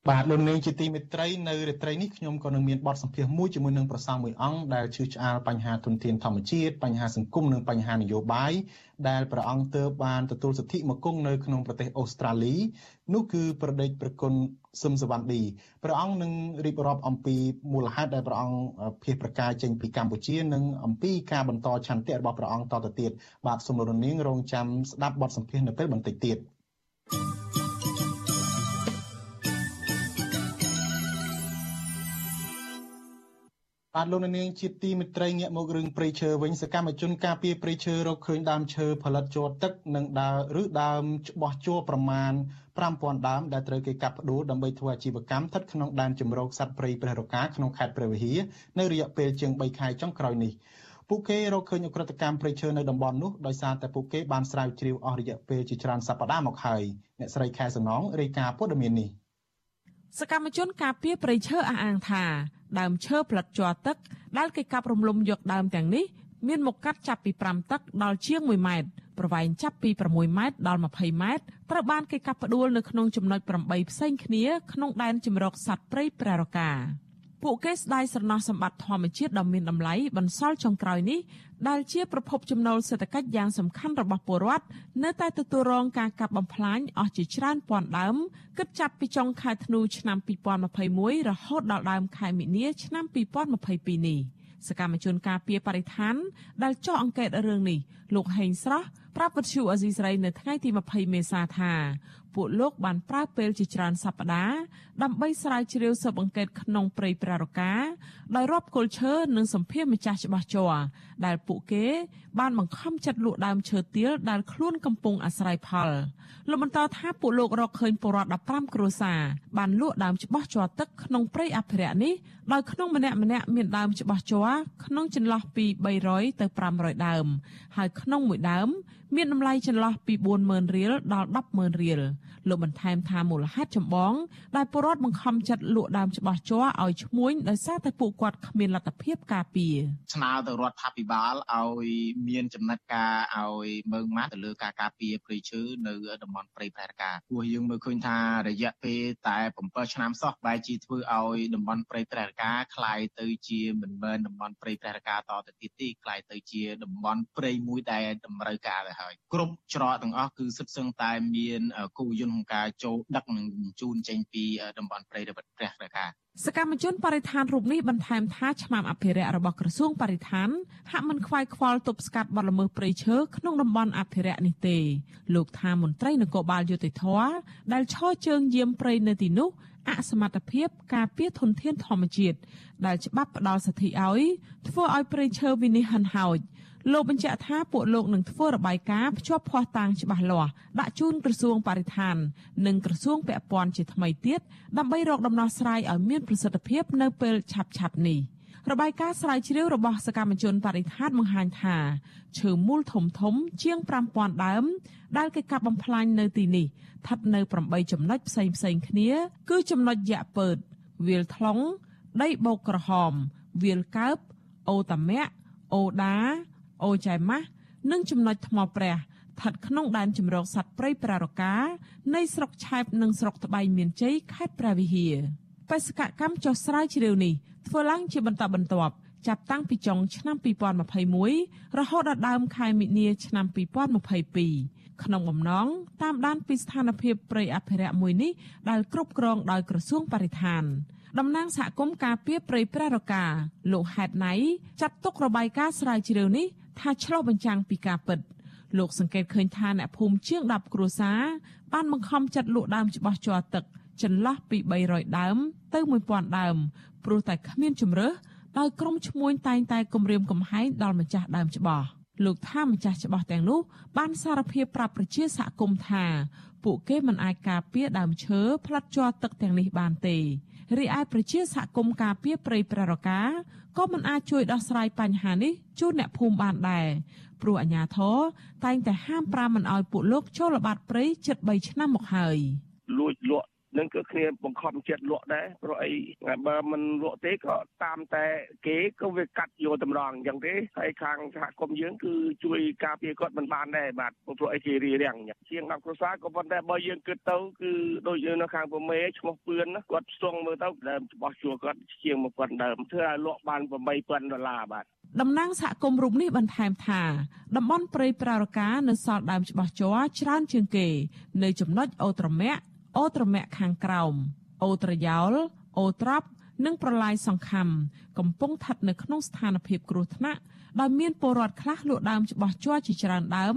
បាទលោកនាងជាទីមេត្រីនៅរាត្រីនេះខ្ញុំក៏នឹងមានបទសម្ភាសន៍មួយជាមួយនឹងប្រសង់មួយអង្គដែលជឿឆ្អាលបញ្ហាទុនធានធម្មជាតិបញ្ហាសង្គមនិងបញ្ហានយោបាយដែលព្រះអង្គទើបបានទទួលសិទ្ធិមកគង់នៅក្នុងប្រទេសអូស្ត្រាលីនោះគឺប្រដេចប្រគុណសឹមសវណ្ឌីព្រះអង្គនឹងរៀបរាប់អំពីមូលហេតុដែលព្រះអង្គភៀសប្រកាយចេញពីកម្ពុជានិងអំពីការបន្តឆន្ទៈរបស់ព្រះអង្គតទៅទៀតបាទសូមលោកនាងរងចាំស្ដាប់បទសម្ភាសន៍នៅពេលបន្តិចទៀត thank you បាទលោកនាងជាទីមិត្តរីងាកមករឿងព្រៃឈើវិញសកម្មជនការពារព្រៃឈើរកឃើញដើមឈើផលិតជាប់ទឹកនិងដើរឬដើមច្បាស់ជួរប្រមាណ5000ដើមដែលត្រូវគេកាប់ផ្ដួលដើម្បីធ្វើអាជីវកម្មស្ថិតក្នុងដែនជម្រកសត្វព្រៃព្រះរកាក្នុងខេត្តព្រះវិហារនៅរយៈពេលជាង3ខែចុងក្រោយនេះពួកគេរកឃើញអ ுக ្រិតកម្មព្រៃឈើនៅតំបន់នោះដោយសារតែពួកគេបានស្រាវជ្រាវអស់រយៈពេលជាច្រើនសប្តាហ៍មកហើយអ្នកស្រីខែសំណងរាយការណ៍ព័ត៌មាននេះ សកម្មជនការពារព្រៃឈើអះអាងថាដើមឈើផ្លិតជ័រទឹកដែលគេកាប់រំលំយកដើមទាំងនេះមានមុខកាត់ចាប់ពី5តឹកដល់ជាង1ម៉ែត្រប្រវែងចាប់ពី6ម៉ែត្រដល់20ម៉ែត្រត្រូវបានគេកាប់ផ្ដួលនៅក្នុងចំណុច8ផ្សេងគ្នាក្នុងដែនជម្រកសត្វព្រៃព្រះរកា ពួកគេស្ដាយស្រណោះសម្បត្តិធម្មជាតិដ៏មានតម្លៃបន្សល់ចុងក្រោយនេះដែលជាប្រភពចំណូលសេដ្ឋកិច្ចយ៉ាងសំខាន់របស់ពលរដ្ឋនៅតែទទួលរងការកាប់បំផ្លាញអស់ជាច្រើនពាន់ដើមគិតចាប់ពីចុងខែធ្នូឆ្នាំ2021រហូតដល់ដើមខែមិនិនាឆ្នាំ2022នេះសកម្មជនការពារបរិស្ថានដែលចោះអង្កេតរឿងនេះលោកហេងស្រស់ ប្រាប់វិទ្យុអេស៊ីស្រីនៅថ្ងៃទី20មេសាថាពួកលោកបានប្រើពេលជាច្រើនសប្តាហ៍ដើម្បីស្រាវជ្រាវស៊ើបអង្កេតក្នុងព្រៃប្រារកាដោយរាប់គល់ឈើនិងសម្ភារម្ចាស់ច្បាស់ជ័រដែលពួកគេបានបង្ខំចិត្តលក់ដើមឈើទាលដែលខ្លួនកំពុងអាស្រ័យផលលោកបន្តថាពួកលោករកឃើញពលរដ្ឋ15គ្រួសារបានលក់ដើមច្បាស់ជ័រទឹកក្នុងព្រៃអភិរក្សនេះដោយក្នុងម្នាក់ម្នាក់មានដើមច្បាស់ជ័រក្នុងចន្លោះពី300ទៅ500ដើម ហើយក្នុងមួយដើមមានតម្លៃចន្លោះពី40000រៀលដល់100,000រៀលលោកបន្ថែមថាមូលហេតុចម្បងដែលពលរដ្ឋបង្ខំចិត្តលក់ដើមច្បាស់ជ័រឲ្យឈ្មួញដោយសារតែពួកគាត់គ្មានលទ្ធភាពការពារស្នើទៅរដ្ឋាភិបាលឲ្យមានចំណិតការឲ្យមើងម៉ាត់ទៅលើការការពារព្រៃឈើនៅតំបន់ព្រៃប្រែការព្រោះយើងមើលឃើញថារយៈពេលតែ7ឆ្នាំសោះបែរជាធ្វើឲ្យតំបន់ព្រៃប្រែការคล้ายទៅជាមិនមែនតំបន់ព្រៃប្រែការតទៅទៀតទេคล้ายទៅជាតំបន់ព្រៃមួយដែលតម្រូវការទៅ ហើយគ្រប់ច្រកទាំងអស់គឺសិតសឹងតែមានគោយន្តក្នុងការចូលដឹកនិងបញ្ជូនចេញពីតំបន់ព្រៃរបស់ព្រះរាជាសកម្មជនបរិស្ថានរូបនេះបន្ថែមថាឆ្មាំអភិរក្សរបស់ក្រសួងបរិស្ថានហាក់មិនខ្វាយខ្វល់ទប់ស្កាត់បទល្មើសព្រៃឈើក្នុងតំបន់អភិរក្សនេះទេលោកថាមន្ត្រីនគរបាលយុតិធធដែលឈរជើងយាមព្រៃនៅទីនោះអសមត្ថភាពការពារធនធានធម្មជាតិដែលច្បាប់ផ្ដល់សិទ្ធិឲ្យធ្វើឲ្យព្រៃឈើវិនិច្ឆ័យហិនហោច លោកបញ្ជាក់ថាពួកលោកនឹងធ្វើរបាយការណ៍ភ្ជាប់ភស្តុតាងច្បាស់លាស់ដាក់ជូនក្រសួងបរិស្ថាន និងក្រសួងពាក់ព័ន្ធជាថ្មីទៀតដើម្បីរកដំណោះស្រាយឲ្យមានប្រសិទ្ធភាពនៅពេលឆាប់ៗនេះរបាយការណ៍ស្រាវជ្រាវរបស់សកម្មជនបរិស្ថានបង្ហាញថាឈើមូលធំធំ ជាង5000ដើម ដែលគេកាប់បំផ្លាញនៅទីនេះស្ថិតនៅ8ចំណុចផ្សេងផ្សេងគ្នា គឺចំណុចយ៉ាក់ពើតវាលថ្លុងដីបោកក្រហមវាលកើបអូតាមាក់អូដា អូចៃម៉ាស់និងចំណុចថ្មព្រះស្ថិតក្នុងដែនជម្រកសត្វព្រៃប្រារកានៃស្រុកឆែបនិងស្រុកត្បៃមានជ័យខេត្តព្រះវិហារបេសកកម្មចុះស្រាវជ្រាវនេះធ្វើឡើងជាបន្តបន្ទាប់ចាប់តាំងពីចុងឆ្នាំ2021រហូតដល់ដើមខែមិនិនាឆ្នាំ2022ក្នុងបំណងតាមដានពីស្ថានភាពព្រៃអភិរក្សមួយនេះដែលគ្រប់គ្រងដោយក្រសួងបរិស្ថានតំណាងសហគមន៍ការពារព្រៃព្រះរកាលោកហេតណៃចាត់ទុករបាយការណ៍ស្រាវជ្រាវនេះ ថាឆ្លុះបញ្ចាំងពីការពិតលោកសង្កេតឃើញថាអ្នកភូមិជាង10គ្រួសារបានបង្ខំចិត្តលក់ដើមច្បាស់ជ័រទឹកចន្លោះពី300ដើមទៅ1000ដើមព្រោះតែគ្មានជំរើសដោយក្រុមឈ្មួញតែងតែគំរាមកំហែងដល់ម្ចាស់ដើមច្បាស់លោកថាម្ចាស់ច្បាស់ទាំងនោះបានសារភាពប្រាប់ប្រជាសហគមន៍ថាពួកគេមិនអាចការពារដើមឈើផ្លាត់ជ័រទឹកទាំងនេះបានទេរីឯប្រជាសហគមន៍ការពារព្រៃប្ររកា ក៏មិនអាចជួយដោះស្រាយបញ្ហានេះជូនអ្នកភូមិបានដែរព្រោះអាជ្ញាធរតែងតែហាមប្រាមមិនឲ្យពួកលោកចូលល្បាតព្រៃជិត3ឆ្នាំមកហើយលួចលក់ នឹងគឺគ្នាបង្ខំចិត្តលក់ដែរព្រោះអីបើមិនលក់ទេក៏តាមតែគេក៏វាកាត់យកតម្រង់អញ្ចឹងទេហើយខាងសហគមន៍យើងគឺជួយការពារគាត់មិនបានដែរបាទព្រោះអីគេរៀបរៀងជាង10គ្រួសារក៏ប៉ុន្តែបើយើងគិតទៅគឺដូចយើងនៅខាងពមេឈ្មោះពឿនគាត់ស្ទងមើលទៅដើមច្បាស់ជួគាត់ជាង1000ដើមធ្វើឲ្យលក់បាន8000ដុល្លារបាទតំណាងសហគមន៍រូបនេះបន្ថែមថាតំបន់ព្រៃប្រារកានៅសល់ដើមច្បាស់ជ័រច្រើនជាងគេ នៅចំណុចអូត្រមាក់ អូត្រមាក់ខាងក្រោមអូត្រយ៉ោលអូត្រប់និងប្រឡាយសង្ខំកំពុងស្ថិតនៅក្នុងស្ថានភាពគ្រោះថ្នាក់ដោយមានពលរដ្ឋខ្លះលក់ដើមច្បាស់ជ័រជាច្រើនដើម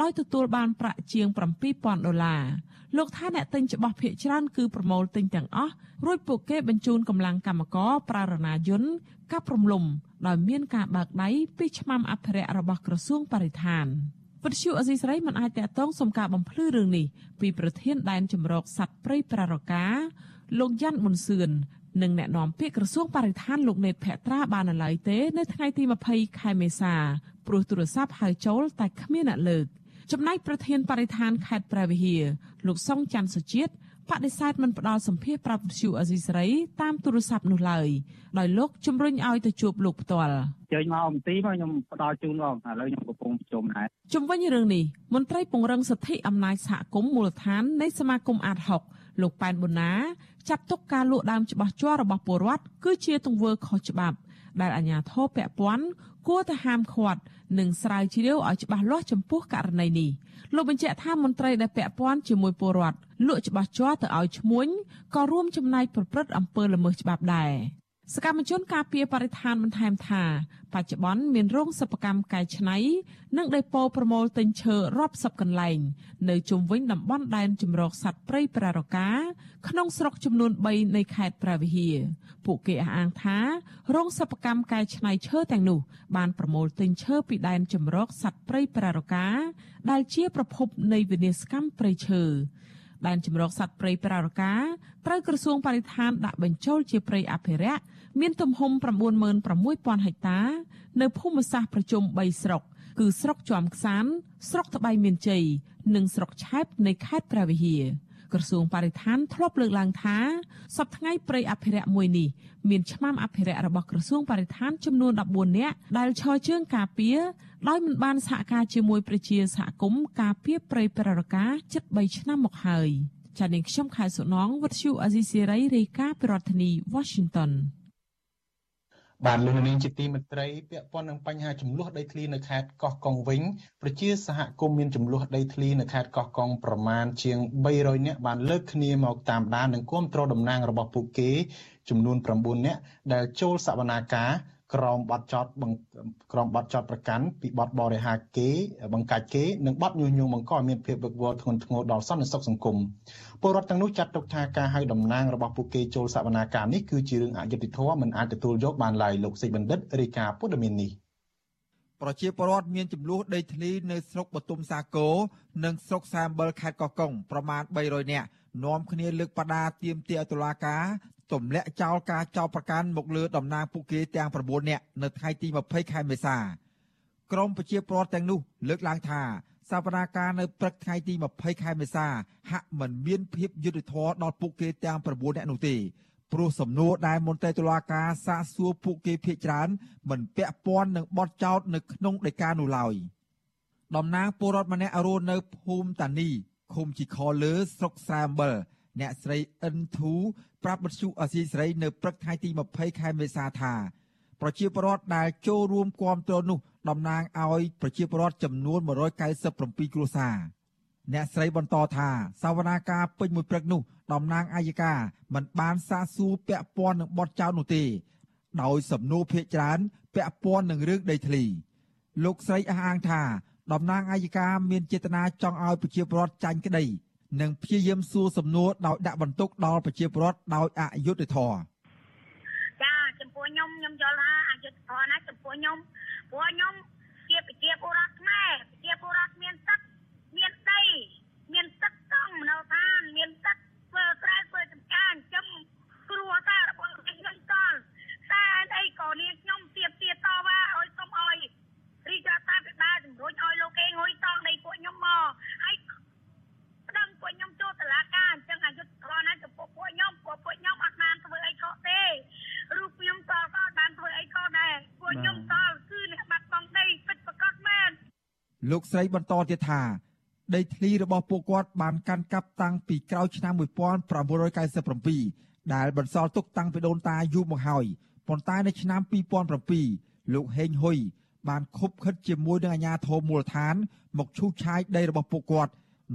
ដោយទទួលបានប្រាក់ជាង7000ដុល្លារលោកថាអ្នកទិញច្បាស់ភាគច្រើនគឺប្រមូលទិញទាំងអស់រួចពួកគេបញ្ជូនកម្លាំងកម្មករប្រើរណាយន្តកាប់រំលំដោយមានការបើកដៃពីឆ្មាំអភិរក្សរបស់ក្រសួងបរិស្ថាន វិទ្យុអសីស្រីមិនអាចតតងសុំការបំភ្លឺរឿងនេះពីប្រធានដែនជំរកសត្វព្រៃប្រារកាលោកយ៉ាន់មុនសឿននិងអ្នកនាំពាក្យក្រសួងបរិស្ថានលោកណេតភក្ត្រាបានឡើយទេនៅថ្ងៃទី20ខែមេសាព្រោះទូរស័ព្ទហៅចូលតែគ្មានអ្នកលើកចំណែកប្រធានបរិស្ថានខេត្តព្រះវិហារលោកសុងច័ន្ទសុជាតិ បដិសេធមិនផ្ដល់សម្ភារប្រាប់វិទ្យុអេស៊ីសរ៉ៃតាមទូរស័ព្ទនោះឡើយដោយលោកជំរុញឲ្យទៅជួបលោកផ្ទាល់ចេញមកអំទីមកខ្ញុំផ្ដល់ជូនបងឥឡូវខ្ញុំកំពុងប្រជុំដែរជំវិញរឿងនេះមន្ត្រីពង្រឹងសិទ្ធិអំណាចសហគមន៍មូលដ្ឋាននៃសមាគមអាត6លោកប៉ែនប៊ុណា ចាត់ទុកការលក់ដើមច្បាស់ជ័ររបស់ពលរដ្ឋគឺជាទង្វើខុសច្បាប់ ដែលអាជ្ញាធរពាក់ព័ន្ធគួរតែហាមឃាត់និងស្រាវជ្រាវឲ្យច្បាស់លាស់ចំពោះករណីនេះលោកបញ្ជាក់ថាមន្ត្រីដែលពាក់ព័ន្ធជាមួយពលរដ្ឋលក់ច្បាស់ជ័រទៅឲ្យឈ្មួញក៏រួមចំណែកប្រព្រឹត្តអំពើល្មើសច្បាប់ដែរ សកម្មជនការពារបរិស្ថានបន្ថែមថា បច្ចុប្បន្នមានរោងសិប្បកម្មកែច្នៃនិងដេប៉ូប្រមូលទិញឈើរាប់សិបកន្លែង នៅជុំវិញតំបន់ដែនជម្រកសត្វព្រៃប្រារកាក្នុងស្រុកចំនួន3នៃខេត្តព្រះវិហារពួកគេអះអាងថារោងសិប្បកម្មកែច្នៃឈើទាំងនោះ បានប្រមូលទិញឈើពីដែនជម្រកសត្វព្រៃប្រារកាដែលជាប្រភពនៃវិនាសកម្មព្រៃឈើដែនជម្រកសត្វព្រៃប្រារកាត្រូវក្រសួងបរិស្ថានដាក់បញ្ចូលជាព្រៃអភិរក្ស មានទំហំ96000ហិកតា នៅភូមិសាស្ត្រប្រជុំ3ស្រុក គឺស្រុកជាំខ្សានស្រុកត្បៃមានជ័យនិងស្រុកឆែបនៃខេត្តព្រះវិហារក្រសួងបរិស្ថានធ្លាប់លើកឡើងថាសប្តាហ៍ថ្ងៃព្រៃអភិរក្សមួយនេះមានឆ្មាំអភិរក្សរបស់ក្រសួងបរិស្ថានចំនួន14នាក់ដែលឈរជើងការពារដោយមិនបានសហការជាមួយប្រជាសហគមន៍ការពារព្រៃប្ររកាជិត3ឆ្នាំមកហើយចា៎នាងខ្ញុំខែសុណងវັດឈូអាស៊ីសេរីរាយការណ៍ពីរដ្ឋធានី Washington បានលោកនាងជាទីមេត្រីពាក់ព័ន្ធនឹងបញ្ហាចំនួនដីធ្លីនៅខេត្តកោះកុងវិញប្រជាសហគមន៍មានចំនួនដីធ្លីនៅខេត្តកោះកុងប្រមាណជាង300នាក់បានលើកគ្នាមកតាមដាននិងគាំទ្រតំណាងរបស់ពួកគេចំនួន9នាក់ដែលចូលសវនាការ ក្រមបទចោតក្រមបទចោតប្រកាន់ពីបទបរិហាគេ បង្កាច់គេនិងបទញុះញង់បង្កឲ្យមានភាពវឹកវរធ្ងន់ធ្ងរដល់សន្តិសុខសង្គមពលរដ្ឋទាំងនោះចាត់ទុកថាការហៅតំណាងរបស់ពួកគេចូលសវនាការនេះគឺជារឿងអយុត្តិធម៌មិនអាចទទួលយកបានឡើយលោកសេចបណ្ឌិតរាយការណ៍ព័ត៌មាននេះប្រជាពលរដ្ឋមានចំនួនដីធ្លីនៅស្រុកបទុមសាគរនិងស្រុកសាមបលខេត្តកោះកុងប្រមាណ300នាក់នាំគ្នាលើកបដាទៀមទាឲ្យតុលាការ ទម្លាក់ចោលការចោទប្រកាន់មកលើតំណាងពួកគេទាំង9នាក់នៅថ្ងៃទី20ខែមេសាក្រមប្រជាពលរដ្ឋទាំងនោះលើកឡើងថាសវនាការនៅព្រឹកថ្ងៃទី20ខែមេសា ហាក់មិនមានភាពយុត្តិធម៌ដល់ពួកគេទាំង9នាក់នោះទេព្រោះសំណួរដែលមន្ត្រីតុលាការសាកសួរពួកគេភ័យច្រើនមិនពាក់ព័ន្ធនឹងបទចោទនៅក្នុងដីកានោះឡើយតំណាងពលរដ្ឋម្នាក់រស់នៅភូមិតានីឃុំជីខលើស្រុកស្រែអំបិល អ្នកស្រីអិនធូប្រាប់បទសុអាស៊ីសេរីនៅព្រឹកថ្ងៃទី20ខែមេសាថាប្រជាពលរដ្ឋដែលចូលរួមគាំទ្រនោះតំណាងឲ្យប្រជាពលរដ្ឋចំនួន197គ្រួសារអ្នកស្រីបន្តថាសវនាការពេញមួយព្រឹកនោះតំណាងអាយកាមិនបានសាកសួរពាក់ព័ន្ធនឹងបទចោទនោះទេ ដោយសំណួរភាកច្រើនពាក់ព័ន្ធនឹងរឿងដីធ្លី លោកស្រីអះអាងថាតំណាងអាយកាមានចេតនាចង់ឲ្យប្រជាពលរដ្ឋចាញ់ក្តី និងព្យាយាមសួរសំណួរដោយដាក់បន្ទុកដល់ប្រជាពលរដ្ឋដោយអយុត្តិធម៌ចាចំពោះខ្ញុំខ្ញុំយល់ថាអយុត្តិធម៌ណាចំពោះខ្ញុំព្រោះខ្ញុំជាប្រជាពលរដ្ឋខ្មែរប្រជាពលរដ្ឋមានទឹកមានដីមានទឹកតង់នៅឋានមានទឹកធ្វើស្រែធ្វើចម្ការចិញ្ចឹមគ្រួសាររបស់ខ្ញុំតលតែអីក៏នាងខ្ញុំទៀបទៀតវ៉ាឲ្យសុំឲ្យរីករដ្ឋាភិបាលជំរុញឲ្យលោកគេងុយតង់នៃពួកខ្ញុំមកហើយ ប្តឹងពួកខ្ញុំចូលតុលាការអញ្ចឹងអយុធធម៌ណាចំពោះពួកខ្ញុំពួកពួកខ្ញុំអត់បានធ្វើអីខុសទេរូបខ្ញុំតក៏អត់បានធ្វើអីខុសដែរពួកខ្ញុំតគឺអ្នកបាត់បង់ដីពិតប្រាកដមែនលោកស្រីបន្តទៀតថាដីធ្លីរបស់ពួកគាត់បានកាន់កាប់តាំងពីក្រោយឆ្នាំ1997ដែលបន្សល់ទុកតាំងពីដូនតាយូរមកហើយប៉ុន្តែនៅឆ្នាំ2007លោកហេងហ៊ុយបានខុបខិតជាមួយនឹងអាជ្ញាធរមូលដ្ឋាន មកឈូសឆាយដីរបស់ពួកគាត់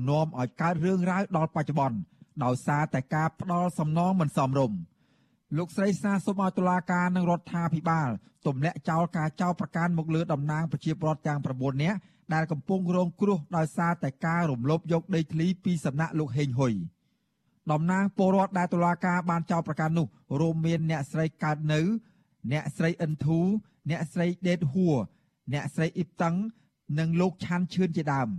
នាំឲ្យកើតរឿងរ៉ាវដល់បច្ចុប្បន្នដោយសារតែការផ្ដាល់សំណងមិនសមរម្យលោកស្រីសាសុំឲ្យតុលាការនិងរដ្ឋាភិបាលទម្លាក់ចោលការចោទប្រកាន់មកលើតំណាងប្រជាពលរដ្ឋទាំង9នាក់ដែលកំពុងរងគ្រោះដោយសារតែការរំលោភយកដីធ្លីពីសំណាក់លោកហេងហ៊ុយតំណាងពលរដ្ឋដែលតុលាការបានចោទប្រកាន់នោះរួមមានអ្នកស្រីកើតនៅ អ្នកស្រីអិនធូ អ្នកស្រីដេតហួរអ្នកស្រីអ៊ីបតឹង និងលោកឆាន់ឈឿនជាដើម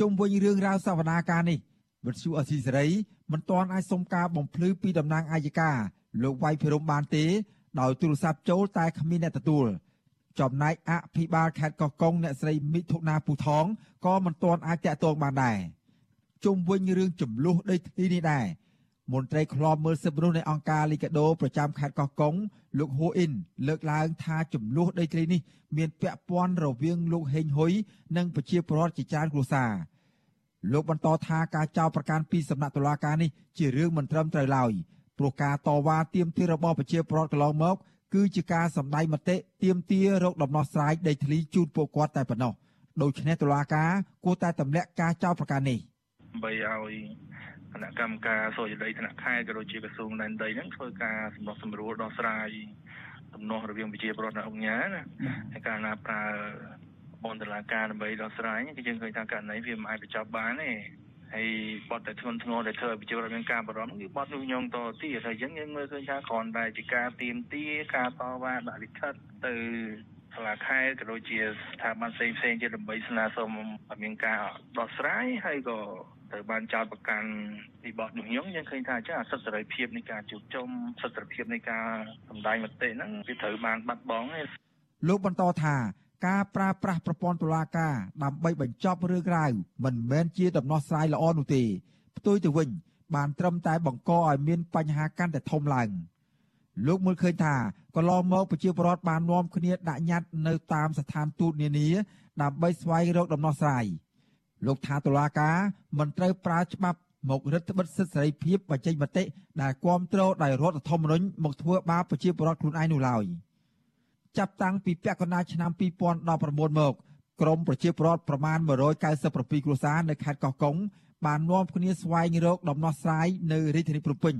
ជុំវិញរឿងរ៉ាវសវនាការនេះវិទ្យុអស៊ីសេរីមិនទាន់អាចសុំការបំភ្លឺពីតំណាងអាយកាលោកវៃភិរមបានទេ ដោយទូរស័ព្ទចូលតែគ្មានអ្នកទទួលចំណែកអភិបាលខេត្តកោះកុងអ្នកស្រីមិថុនាពូថងក៏មិនទាន់អាចតាក់ទងបានដែរជុំវិញរឿងចំនួនដីធ្លីនេះដែរ មន្ត្រីឃ្លាំមើលសិទ្ធិមនុស្សនៃអង្គការលីកាដូប្រចាំខេត្តកោះកុងលោកហូអ៊ីនលើកឡើងថាចំនួនដីធ្លីនេះមានពាក់ព័ន្ធរវាងលោកហេងហ៊ុយនិងប្រជាពលរដ្ឋជាច្រើនគ្រួសារលោកបន្តថាការចោទប្រកាន់ពីសំណាក់តុលាការនេះជារឿងមិនត្រឹមត្រូវឡើយព្រោះការតវ៉ាទាមទាររបស់ប្រជាពលរដ្ឋកន្លងមកគឺជាការសម្ដែងមតិទាមទាររកដំណោះស្រាយដីធ្លីជូនពួកគាត់តែប៉ុណ្ណោះដូច្នេះតុលាការគួរតែទម្លាក់ការចោទប្រកាន់នេះដើម្បីឲ្យ គណៈកម្មការសុខដីថ្នាក់ខេត្តក៏ដូចជាក្រសួងដែនដីហ្នឹងធ្វើការសម្រុះសម្រួលដោះស្រាយទំនាស់រវាងប្រជាពលរដ្ឋនិងអង្គការណាហើយការណាប្រើបនតឡាការដើម្បីដោះស្រាយគឺយើងឃើញថាករណីវាមិនអាចបញ្ចប់បានទេហើយបទតែធ្ងន់ធ្ងរដែលធ្វើឲ្យប្រជាពលរដ្ឋមានការបារម្ភគឺបទញុះញង់តទៀតហើយអញ្ចឹងយើងមើលឃើញថាគ្រាន់តែជាការទៀមទាការតវ៉ាដាក់លិខិតទៅសាលាខេត្តក៏ដូចជាស្ថាប័នផ្សេងផ្សេងទៀតដើម្បីស្នើសុំឲ្យមានការដោះស្រាយហើយក៏ ត្រូវបានចោទប្រកាន់ពីបទញុះញង់យើងឃើញថាចាអសិទ្ធិសេរីភាពនៃការជួបជុំសិទ្ធិសេរីភាពនៃការសម្ដែងមតិហ្នឹងវាត្រូវបានបាត់បង់ហើយលោកបន្តថាការប្រើប្រាស់ប្រព័ន្ធតុលាការដើម្បីបញ្ចប់រឿងរ៉ាវមិនមែនជាដំណោះស្រាយល្អនោះទេផ្ទុយទៅវិញបានត្រឹមតែបង្កឲ្យមានបញ្ហាកាន់តែធំឡើងលោកមើលឃើញថាកន្លងមកប្រជាពលរដ្ឋបាននាំគ្នាដាក់ញត្តិនៅតាមស្ថានទូតនានាដើម្បីស្វែងរកដំណោះស្រាយ លោកថាតុលាការមិនត្រូវប្រើច្បាប់មករឹតបន្តឹងសិទ្ធិសេរីភាពបញ្ចេញមតិដែលគ្រប់គ្រងដោយរដ្ឋធម្មនុញ្ញមកធ្វើបាបប្រជាពលរដ្ឋខ្លួនឯងនោះឡើយ។ចាប់តាំងពីពាក់កណ្ដាលឆ្នាំ2019មកក្រមប្រជាពលរដ្ឋប្រមាណ197គ្រួសារនៅខេត្តកោះកុងបាននាំគ្នាស្វែងរកដំណោះស្រាយនៅរាជធានីភ្នំពេញ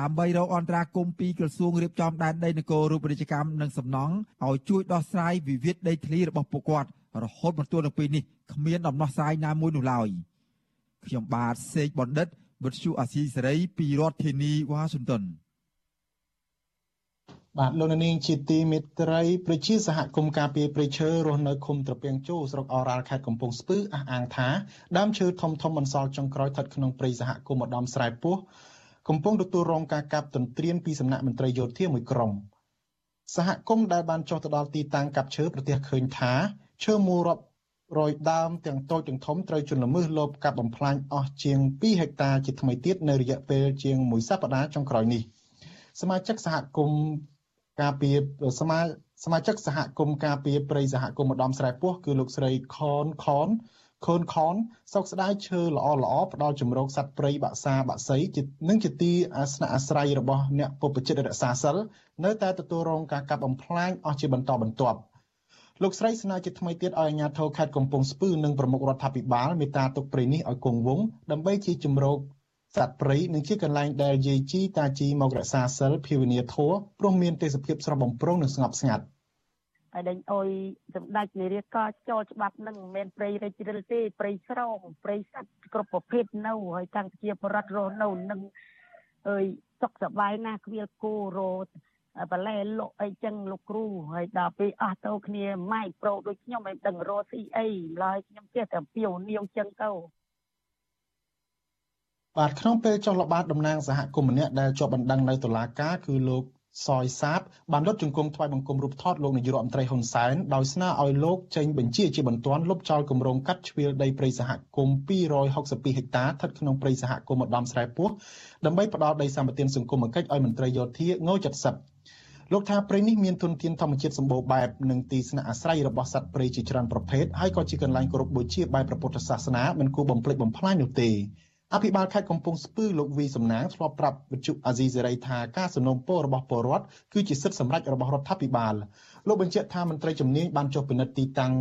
ដើម្បីរកអន្តរាគមន៍ពីក្រសួងរៀបចំដែនដីនគររូបនីយកម្មនិងសំណង់ឲ្យជួយដោះស្រាយវិវាទដីធ្លីរបស់ពួកគាត់ រហូតមកទល់នឹងពេលនេះគ្មានដំណោះស្រាយណាមួយនោះឡើយខ្ញុំបាទសេកបណ្ឌិតវិទ្យុអាស៊ីសេរីពីរដ្ឋធានីវ៉ាស៊ីនតោនបាទលោកនាងជាទីមេត្រីប្រជាសហគមន៍ការពារព្រៃឈើរស់នៅឃុំត្រពាំងជូស្រុកអរ៉ាល់ខេត្តកំពង់ស្ពឺអះអាងថាដើមឈើធំធំបន្សល់ចុងក្រោយស្ថិតក្នុងព្រៃសហគមន៍ឧត្តមស្រែពោះកំពុងទទួលរងការកាប់ទន្ទ្រានពីសំណាក់មន្ត្រីយោធាមួយក្រុមសហគមន៍ដែលបានចុះទៅដល់ទីតាំងកាប់ឈើប្រទះឃើញថា ឈើមួយរាប់រយដើមទាំងតូចទាំងធំត្រូវជន់ល្មើសលបកាប់បំផ្លាញអស់ជាង2ហិកតាជាថ្មីទៀតនៅរយៈពេលជាង1សប្តាហ៍ចុងក្រោយនេះសមាជិកសហគមន៍ការពារសមាសមាជិកសហគមន៍ការពារព្រៃសហគមន៍ម្ដំស្រែពោះគឺលោកស្រីខនខនខូនខនសោកស្ដាយឈើល្អល្អផ្ដល់ជំរកសត្វព្រៃបាក់សាបាក់សីនិងជាទីអាសនៈអាស្រ័យរបស់អ្នកពុពចិត្តរក្សាសិលនៅតែទទួលរងការកាប់បំផ្លាញអស់ជាបន្តបន្ទាប់ លោកស្រីស្នើជាថ្មីទៀតឲ្យអាជ្ញាធរខេត្តកំពង់ស្ពឺនិងប្រមុខរដ្ឋាភិបាលមេត្តាទុកព្រៃនេះឲ្យគង់វង្សដើម្បីជាជំរកសត្វព្រៃនិងជាកន្លែងដែលយាយជីតាជីមករក្សាសិលភាវនាធัวព្រោះមានទេសភាពស្រស់បំព្រងនិងស្ងប់ស្ងាត់ហើយដេញអុយសម្ដេចនារីកចូលច្បាប់នឹងមិនមែនព្រៃរិចរិលទេព្រៃស្រោងព្រៃសត្វគ្រប់ប្រភេទនៅហើយតាំងជាបរិវត្តរស់នៅនឹងអើយសុខសប្បាយណាស់គ្មានគោរោ បន្លែលក់អីចឹងលោកគ្រូហើយដល់ពេលអស់ទៅគ្នាម៉ែប្រូដូចខ្ញុំមិនដឹងរស់ស៊ីអីម្ល៉េះខ្ញុំចេះតែពីវនាវចឹងទៅបាទក្នុងពេលចុះល្បាតតំណាងសហគមន៍ម្នាក់ដែលជាប់បណ្ដឹងនៅតុលាការគឺលោកសយសាបបានលុតជង្គង់ថ្វាយបង្គំរូបថតលោកនាយករដ្ឋមន្ត្រីហ៊ុនសែនដោយស្នើឲ្យលោកចេញបញ្ជាជាបន្ទាន់លុបចោលគម្រោងកាត់ជ្រៀលដីព្រៃសហគមន៍262ហិកតាស្ថិតក្នុងព្រៃសហគមន៍ម្ដំស្រែពោះដើម្បីផ្ដល់ដីសម្បត្តិសង្គមគិច្ចឲ្យមន្ត្រីយោធាង70 លោកថាព្រៃនេះមានទុនធានធម្មជាតិសម្បូរបែបនិងទីស្នាក់អាស្រ័យរបស់សត្វព្រៃជាច្រើនប្រភេទហើយក៏ជាកន្លែងគោរពបូជាបែបព្រះពុទ្ធសាសនាមិនគួរបំភ្លេចបំផ្លាញនោះទេអភិបាលខេត្តកំពង់ស្ពឺលោកវីសំណាងធ្លាប់ប្រាប់វិទ្យុអាស៊ីសេរីថាការសំណូមពររបស់ពលរដ្ឋគឺជាសិទ្ធិសម្រេចរបស់រដ្ឋាភិបាលលោកបញ្ជាក់ថាមន្ត្រីជំនាញបានចុះពិនិត្យទីតាំង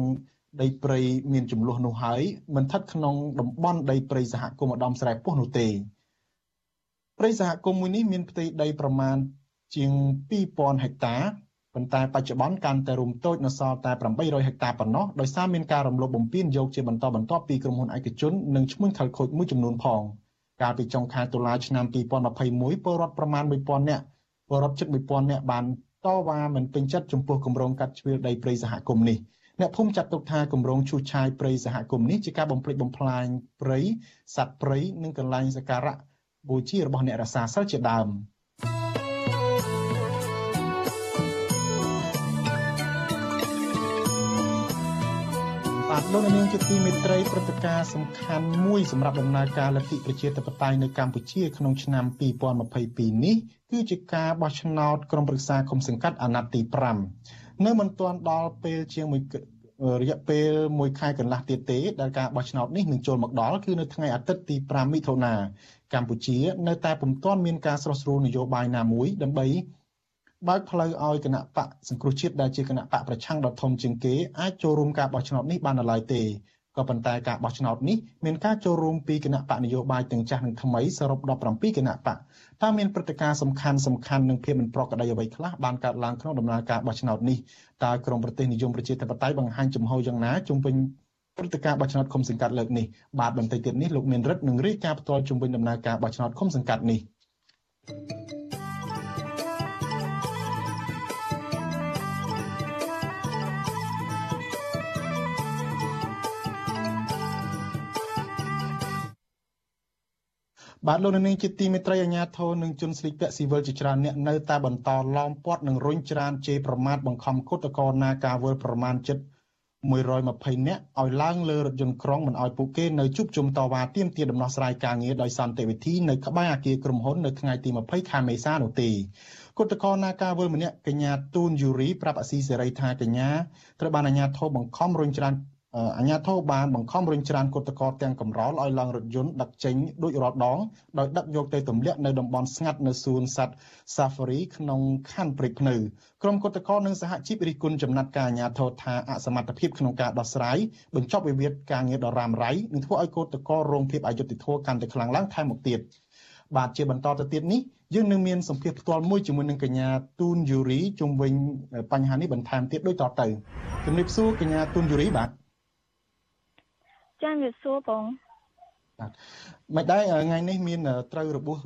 ដីព្រៃមានចំនួននោះហើយមិនស្ថិតក្នុងតំបន់ដីព្រៃសហគមន៍ឧត្តមស្រែពោះនោះទេព្រៃសហគមន៍មួយនេះមានផ្ទៃដីប្រមាណ ជាង2000ហិកតាប៉ុន្តែបច្ចុប្បន្នកាន់តែរួមតូចនៅសល់តែ800ហិកតាប៉ុណ្ណោះដោយសារមានការរំលោភបំពានយកជាបន្តបន្ទាប់ពីក្រុមហ៊ុនឯកជននិងឈ្មួញខលខូចមួយចំនួនផងកាលពីចុងខែតុលាឆ្នាំ2021ពលរដ្ឋប្រមាណ1000នាក់ពលរដ្ឋជិត1000នាក់បានតវ៉ាមិនពេញចិត្តចំពោះគម្រោងកាត់ជ្រៀលដីព្រៃសហគមន៍នេះអ្នកភូមិចាត់ទុកថាគម្រោងឈូសឆាយព្រៃសហគមន៍នេះជាការបំផ្លិចបំផ្លាញព្រៃសត្វព្រៃនិងកន្លែងសក្ការៈបូជារបស់អ្នករសាសិលជាដើម។ បាទលោកនាងជាទីមេត្រីព្រឹត្តិការណ៍សំខាន់មួយសម្រាប់ដំណើរការលទ្ធិប្រជាធិបតេយ្យនៅកម្ពុជាក្នុងឆ្នាំ2022នេះគឺជាការបោះឆ្នោតក្រុមប្រឹក្សាគុំសង្កាត់អាណត្តិទី5នៅមិនទាន់ដល់ពេលជាងមួយរយៈពេលមួយខែកន្លះទៀតទេដែលការបោះឆ្នោតនេះនឹងចូលមកដល់គឺនៅថ្ងៃអាទិត្យទី5មិថុនាកម្ពុជា នៅតែពុំទាន់មានការស្រោះស្រួលនយោបាយណាមួយដើម្បី បើកផ្លូវឲ្យគណៈបកសង្គ្រោះជាតិដែលជាគណៈបកប្រឆាំងដ៏ធំជាងគេអាចចូលរួមការបោះឆ្នោតនេះបានឡើយទេក៏ប៉ុន្តែការបោះឆ្នោតនេះមានការចូលរួមពីគណៈបកនយោបាយទាំងចាស់និងថ្មីសរុប17គណៈបកតើមានព្រឹត្តិការណ៍សំខាន់សំខាន់និងភាពមិនប្រក្រតីអ្វីខ្លះបានកើតឡើងក្នុងដំណើរការបោះឆ្នោតនេះតើក្រមប្រទេសនិយមប្រជាធិបតេយ្យបង្ហាញចំហយ៉ាងណាជុំវិញព្រឹត្តិការណ៍បោះឆ្នោតឃុំសង្កាត់លើកនេះបាទបន្តិចទៀតនេះលោកមានរិទ្ធនឹងរាយការណ៍ផ្ទាល់ជុំវិញដំណើរការបោះឆ្នោតឃុំសង្កាត់នេះ thank you បាទលោកនាងជាទីមេត្រីអាញាធរនិងជនស្លៀកពាក់ស៊ីវិលជាច្រើនអ្នកនៅតែបន្តឡោមព័ទ្ធនិងរុញច្រានជេរប្រមាថបង្ខំគុតកោណាការវល់ប្រមាណជិត120នាក់ឲ្យឡើងលើរថយន្តក្រុងមិនឲ្យពួកគេនៅជួបជុំតវ៉ាទាមទារដំណោះស្រាយការងារដោយសន្តិវិធីនៅក្បែរអគារក្រុមហ៊ុននៅថ្ងៃទី20ខែមេសានោះទេគុតកោណាការវល់ម្នាក់កញ្ញាទូនយូរីប្រាប់អាស៊ីសេរីថាកញ្ញាត្រូវបានអាជ្ញាធរបង្ខំរុញច្រាន អាជ្ញាធរបានបង្ខំរុញច្រានគុតកោទាំងកំរោលឲ្យឡើងរថយន្តដឹកចេញដូចរាល់ដងដោយដឹកយកទៅទម្លាក់នៅតំបន់ស្ងាត់នៅសួនសត្វ Safari ក្នុងខណ្ឌព្រែកភ្នៅក្រុមគុតកោនិងសហជីពរិះគន់ចំណាត់ការអាជ្ញាធរថាអសមត្ថភាពក្នុងការដោះស្រាយបញ្ចប់វិវាទការងារដ៏រ៉ាំរ៉ៃនិងធ្វើឲ្យគុតកោរងភាពអយុត្តិធម៌កាន់តែខ្លាំងឡើងថែមមកទៀតបាទជាបន្តទៅទៀតនេះយើងនឹងមានសម្ភារផ្ទាល់មួយជាមួយនឹងកញ្ញាទូនយូរីជុំវិញបញ្ហានេះបន្ថែមទៀតដូចតទៅជំរាបសួរកញ្ញាទូនយូរីបាទ ចាជំរាបសួរបងបាទមិនដែរថ្ងៃនេះមានត្រូវរបួស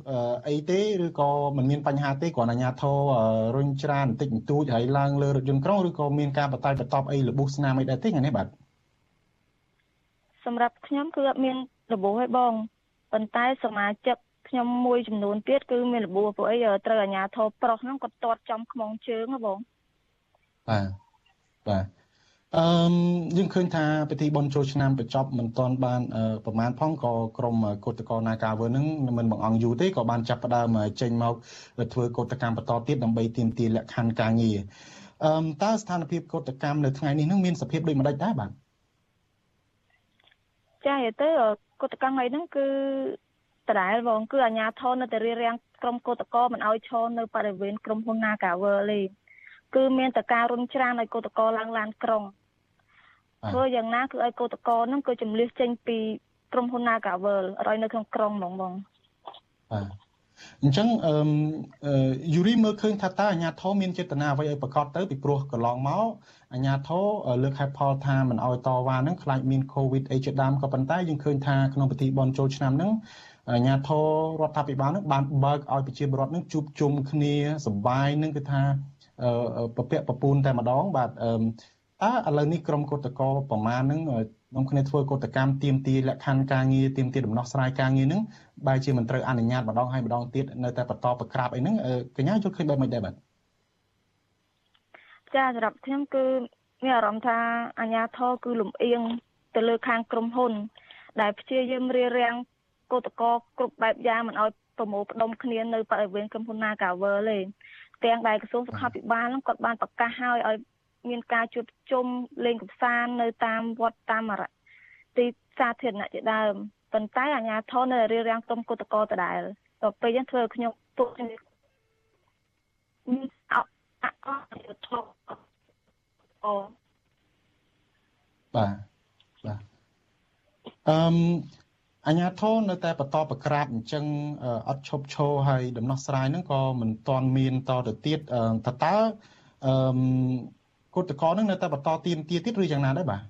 អីទេឬក៏មិនមានបញ្ហាទេគ្រាន់អាញាធររុញច្រានបន្តិចបន្តួចហើយឡើងលើរថយន្តក្រុងឬក៏មានការបតៃបតបអីរបួសស្នាមអីដែរទេថ្ងៃនេះបាទសម្រាប់ខ្ញុំគឺអត់មានរបួសទេបងប៉ុន្តែសមាជិកខ្ញុំមួយចំនួនទៀតគឺមានរបួសពួកអីត្រូវអាញាធរប្រុសហ្នឹងគាត់ទាត់ចំខ្មងជើងហ៎បងបាទបាទ អឺយើងឃើញថាពិធីបុណ្យចូលឆ្នាំបញ្ចប់មិនទាន់បានប្រមាណផងក៏ក្រុមកោតកោនាការវើនឹងមិនបង្អង់យូរទេក៏បានចាប់ផ្ដើមចេញមកធ្វើកោតកម្មបន្តទៀតដើម្បីទាមទារលក្ខខណ្ឌការងារអឺតើស្ថានភាពកោតកម្មនៅថ្ងៃនេះនឹងមានសភាពដូចម្ដេចដែរបាទចាទៅកោតកម្មថ្ងៃហ្នឹងគឺដដែលបងគឺអាជ្ញាធរនៅតែរៀបរៀងក្រុមកោតកោមិនឲ្យឈរនៅបរិវេណក្រុមហ៊ុន Nagawer ទេគឺមានតែការរុញច្រានឲ្យកោតកោឡើងឡានក្រុង ធ្វើយ៉ាងណាគឺឲ្យកោតកោហ្នឹងគឺចម្លៀសចេញពីក្រុមហ៊ុន Nagavel ឲ្យនៅក្នុងក្រុងហ្មងបងបាទអញ្ចឹងអឺយូរីមើលឃើញថាតើអាញាធមមានចេតនាអ្វីឲ្យប្រកាសទៅពីព្រោះកន្លងមកអាញាធរលើកហេតុផលថាមិនឲ្យតវ៉ាហ្នឹងខ្លាចមានកូវីដអីជាដើមក៏ប៉ុន្តែយើងឃើញថាក្នុងពិធីបន់ចូលឆ្នាំហ្នឹងអាជ្ញាធររដ្ឋាភិបាលនឹងបានបើកឲ្យប្រជាពលរដ្ឋនឹងជួបជុំគ្នាសប្បាយនឹងគឺថាពពាក់ពពូនតែម្ដងបាទ តើឥឡូវនេះក្រមកោតកោប្រមាណនឹងនាំគ្នាធ្វើកោតកម្មទៀមទាលក្ខខណ្ឌការងារទៀមទាដំណោះស្រាយការងារនឹងបែរជាមិនត្រូវអនុញ្ញាតម្ដងហើយម្ដងទៀតនៅតែបន្តប្រក្រាបអីហ្នឹងកញ្ញាយល់ឃើញបែបម៉េចដែរបាទចាសម្រាប់ខ្ញុំគឺមានអារម្មណ៍ថាអាញាធរគឺលំអៀងទៅលើខាងក្រុមហ៊ុន ដែលព្យាយាមរារាំងកោតកោគ្រប់បែបយ៉ាងមិនឲ្យប្រមូលផ្ដុំគ្នានៅបរិវេណក្រុមហ៊ុន Nagavel ទេទាំងដែលក្រសួងសុខាភិបាលហ្នឹងគាត់បានប្រកាសឲ្យឲ្យ មានការជួបជុំលេងកម្សាន្តនៅតាមវត្តតាមទីសាធារណៈជាដើមប៉ុន្តែអាជ្ញាធរនៅរៀបរៀងក្រុមគុតកោដដែលទៅពេលហ្នឹងធ្វើខ្ញុំពុកមានអអអធោអូបាទបាទអឺមអញ្ញាធននៅតែបន្តប្រក្រាបអញ្ចឹងអត់ឈប់ឈរហើយដំណោះស្រាយហ្នឹងក៏មិនទាន់មានតទៅទៀតតើតើអឺម គុតកោហ្នឹងនៅតែបន្តទៀមទាទៀតឬយ៉ាងណាដែរបាទ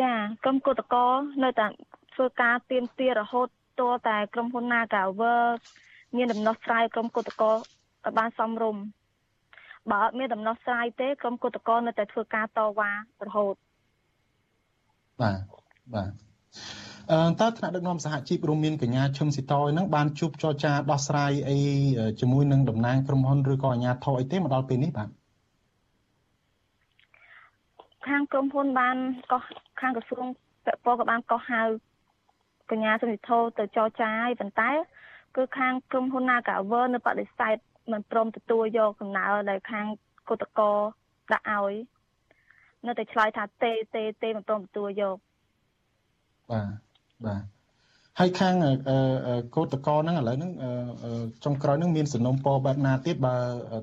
ចាក្រុមគុតកោនៅតែធ្វើការទៀមទារហូតតតែក្រុមហ៊ុន Nagawer មានដំណោះស្រាយក្រុមគុតកោឲ្យបានសមរម្យបើអត់មានដំណោះស្រាយទេក្រុមគុតកោនៅតែធ្វើការតវ៉ារហូតបាទបាទអឺ តើថ្នាក់ដឹកនាំសហជីពរួមមានកញ្ញាឈឹមស៊ីតយនឹងបានជួបចរចាដោះស្រាយអីជាមួយនឹងតំណាងក្រុមហ៊ុនឬក៏អាជ្ញាធរអីទេមកដល់ពេលនេះបាទខាងក្រុមហ៊ុនបានកោះខាងក្រសួងពាក់ព័ន្ធក៏បានកោះហៅកញ្ញាសុនិធោទៅចរចាហើយប៉ុន្តែ គឺខាងក្រុមហ៊ុន Nagawer នៅបដិសេធមិនព្រមទទួលយកកំណើដែលខាងគឧតកោដាក់ឲ្យនៅតែឆ្លើយថាទេទេទេមិនព្រមទទួលយកបាទ បាទហើយខាងកោតកោហ្នឹងឥឡូវហ្នឹងចុងក្រោយហ្នឹងមានសំណុំពរបែបណាទៀតបើ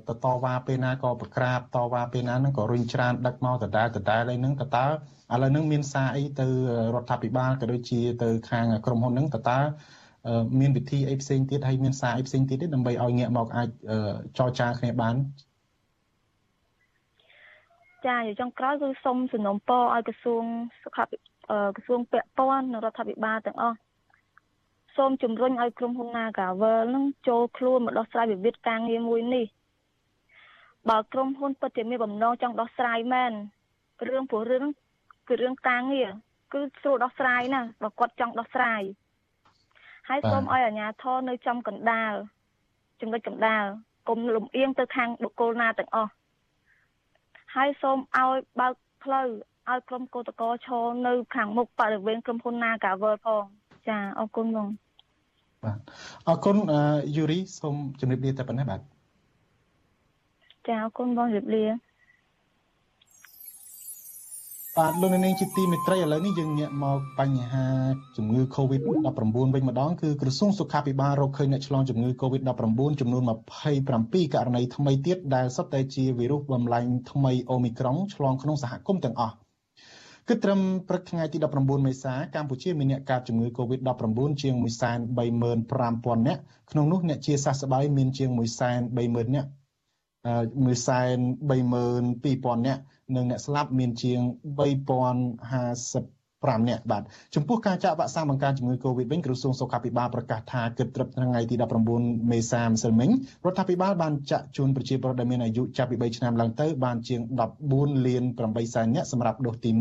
តតវ៉ាពេលណាក៏ប្រក្រាបតវ៉ាពេលណាហ្នឹងក៏រុញច្រានដឹកមកដដែលដដែលអីហ្នឹងតើតើឥឡូវហ្នឹងមានសារអីទៅរដ្ឋាភិបាលក៏ដូចជាទៅខាងក្រុមហ៊ុនហ្នឹងតើតើមានវិធីអីផ្សេងទៀតហើយមានសារអីផ្សេងទៀតទេដើម្បីឲ្យងាកមកអាចចរចាគ្នាបានចាចុងក្រោយគឺសូមសំណុំពរឲ្យក្រសួងសុខាភិ ក្រសួងពាក់ព័ន្ធនិងរដ្ឋាភិបាលទាំងអស់សូមជំរុញឲ្យក្រុមហ៊ុន Nagavel នឹងចូលខ្លួនមកដោះស្រាយវិវាទការងារមួយនេះបើក្រុមហ៊ុនពិតជាមានបំណងចង់ដោះស្រាយមែនរឿងព្រោះរឿងគឺរឿងការងារគឺស្រួលដោះស្រាយណាបើគាត់ចង់ដោះស្រាយហើយសូមឲ្យអាជ្ញាធរនៅចំកណ្ដាលចំណុចកណ្ដាលកុំលំអៀងទៅខាងបុគ្គលណាទាំងអស់ហើយសូមឲ្យបើកផ្លូវ ឲ្យក្រុមកោតក្រឈរនៅ ខាងមុខបរិវេណក្រុមហ៊ុន Nagavel ផងចាអរគុណបងបាទអរគុណយូរីសូមជម្រាបលាតែប៉ុណ្ណេះបាទចាអរគុណបងជម្រាបលាបាទលោកនាងជាទីមេត្រីឥឡូវនេះយើងងាកមកបញ្ហាជំងឺ Covid-19 វិញម្ដងគឺក្រសួងសុខាភិបាលរកឃើញអ្នកឆ្លងជំងឺ Covid-19 ចំនួន27ករណីថ្មីទៀតដែលសុទ្ធតែជាវីរុសបំលែងថ្មីអូមីក្រុងឆ្លងក្នុងសហគមន៍ទាំងអស់ គឺត្រឹមព្រឹកថ្ងៃទី19មេសាកម្ពុជាមានអ្នកកើតជំងឺ Covid-19 ជាង135,000នាក់ក្នុងនោះអ្នកជាសះស្បើយមានជាង130,000នាក់132,000នាក់និងអ្នកស្លាប់មានជាង 3055នាក់បាទចំពោះការចាក់វ៉ាក់សាំងបង្ការជំងឺ Covid វិញក្រសួងសុខាភិបាលប្រកាសថាគិតត្រឹមថ្ងៃទី19មេសាម្សិលមិញរដ្ឋាភិបាលបានចាក់ជូនប្រជាពលរដ្ឋដែលមានអាយុចាប់ពី3ឆ្នាំឡើងទៅបានជាង14លាន8សែននាក់សម្រាប់ដូសទី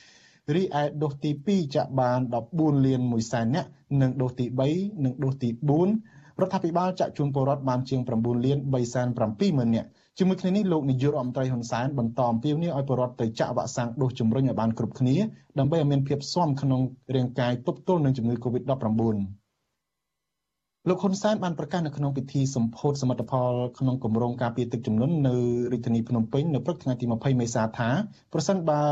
1រីឯដូសទី2ចាក់បាន14លាន1សែននាក់និងដូសទី3និងដូសទី4រដ្ឋាភិបាលចាក់ជូនពលរដ្ឋបានជាង9លាន3សែន7ម៉ឺននាក់ ជាមួយគ្នានេះលោកនាយករដ្ឋមន្ត្រីហ៊ុនសែនបន្តអំពាវនាវឲ្យប្រជាពលរដ្ឋទៅចាក់វ៉ាក់សាំងដូសជំរុញឲ្យបានគ្រប់គ្នាដើម្បីឲ្យមានភាពស៊ាំក្នុងរាងកាយទប់ទល់នឹងជំងឺ Covid-19 លោកហ៊ុនសែនបានប្រកាសនៅក្នុងពិធីសម្ពោធសមិទ្ធផលក្នុងគម្រោងការពារទឹកជំនន់នៅរាជធានីភ្នំពេញនៅព្រឹកថ្ងៃទី20មេសាថាប្រសិនបើ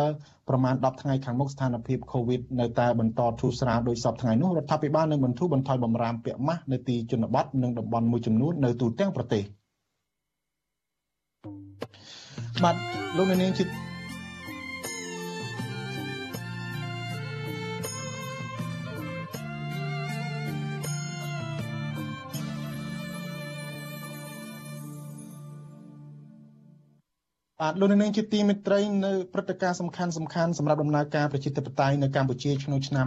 ប្រមាណ10ថ្ងៃខាងមុខស្ថានភាព COVID នៅតែបន្តធូរស្រាលដោយសពថ្ងៃនោះរដ្ឋាភិបាលនឹងបន្ធូរបន្ថយបំរាមពាក់ម៉ាស់នៅទីជនបទនិងតំបន់មួយចំនួននៅទូទាំងប្រទេស។ បាទលោកនាងជាបាទលោកនាងជាទីមេត្រីនៅព្រឹត្តិការណ៍សំខាន់សំខាន់សម្រាប់ដំណើរការប្រជាធិបតេយ្យនៅកម្ពុជាក្នុងឆ្នាំ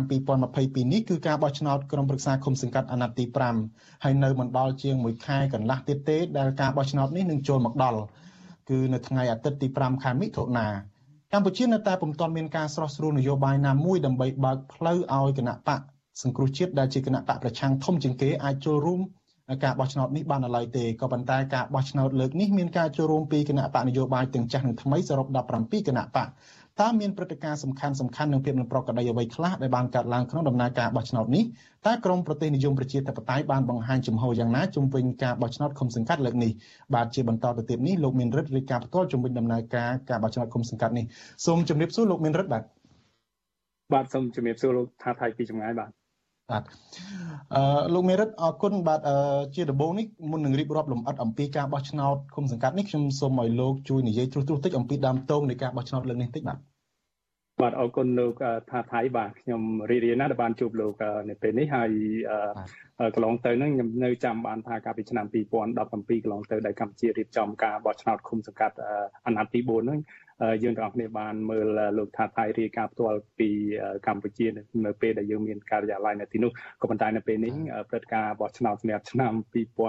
2022នេះគឺការបោះឆ្នោតក្រុមប្រឹក្សាគុំសង្កាត់អាណត្តិទី5ហើយនៅមិនដល់ជាង1ខែកន្លះទៀតទេដែលការបោះឆ្នោតនេះនឹងចូលមកដល់ គឺនៅថ្ងៃអាទិត្យទី5ខែមិថុនាកម្ពុជានៅតែពុំទាន់មានការស្រោះស្រួលនយោបាយណាមួយដើម្បីបើកផ្លូវឲ្យគណៈបកសង្គ្រោះជាតិដែលជាគណៈបកប្រឆាំងធំជាងគេអាចចូលរួមការបោះឆ្នោតនេះបានឡើយទេក៏ប៉ុន្តែការបោះឆ្នោតលើកនេះមានការចូលរួមពីគណៈបកនយោបាយទាំងចាស់និងថ្មីសរុប17គណៈបក តើមានព្រឹត្តិការណ៍សំខាន់សំខាន់និងភាពមិនប្រក្រតីអ្វីខ្លះដែលបានកើតឡើងក្នុងដំណើរការបោះឆ្នោតនេះតើក្រមប្រទេសនិយមប្រជាធិបតេយ្យបានបង្ហាញជំហរយ៉ាងណាជំវិញការបោះឆ្នោតឃុំសង្កាត់លើកនេះបាទជាបន្តទៅទៀតនេះលោកមានរិទ្ធរាយការណ៍ផ្ទាល់ជំវិញដំណើរការការបោះឆ្នោតឃុំសង្កាត់នេះសូមជម្រាបសួរលោកមានរិទ្ធបាទបាទសូមជម្រាបសួរលោកថាថៃពីចម្ងាយបាទ បាទអឺលោកមេរិតអរគុណបាទជាដំបូងនេះមុននឹងរៀបរាប់លម្អិតអំពីការបោះឆ្នោតគុំសង្កាត់នេះខ្ញុំសូមឲ្យលោកជួយនិយាយត្រួសត្រាសតិចអំពីដើមតោងនៃការបោះឆ្នោតលើកនេះតិចបាទបាទអរគុណលោកថាថៃបាទខ្ញុំរីករាយណាស់ដែលបានជួបលោកនៅពេលនេះហើយកន្លងទៅហ្នឹងខ្ញុំនៅចាំបានថាកាលពីឆ្នាំ2017កន្លងទៅដែលកម្ពុជារៀបចំការបោះឆ្នោតឃុំសង្កាត់អាណត្តិទី4ហ្នឹង យើងទាំងអស់គ្នាបានមើលលោកថាថៃរាយការណ៍ផ្ទាល់ពីកម្ពុជានៅពេលដែលយើងមានការិយាល័យនៅទីនោះក៏ប៉ុន្តែនៅពេលនេះព្រឹត្តិការណ៍បោះឆ្នោតសម្រាប់ឆ្នាំ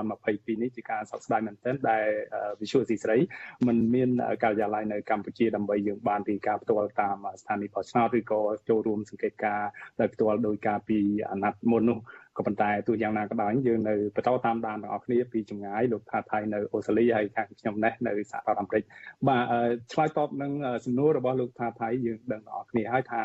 2022នេះជាការសោកស្ដាយមែនទែនដែល Visual ស៊ីស្រីมันមានការិយាល័យនៅកម្ពុជាដើម្បីយើងបានរាយការណ៍ផ្ទាល់តាមស្ថានីយបោះឆ្នោតឬក៏ចូលរួមសង្កេតការណ៍ដោយផ្ទាល់ដោយការពីអាណត្តិមុននោះ ក៏ប៉ុន្តែទោះយ៉ាងណាក៏ដោយយើងនៅបន្តតាមដានទាំងអស់គ្នាពីចម្ងាយលោកថាថៃនៅអូស្ត្រាលីហើយខាងខ្ញុំនេះនៅសហរដ្ឋអាមេរិកបាទឆ្លើយតបនឹងសំណួររបស់លោកថាថៃយើងដឹងទាំងអស់គ្នាហើយថា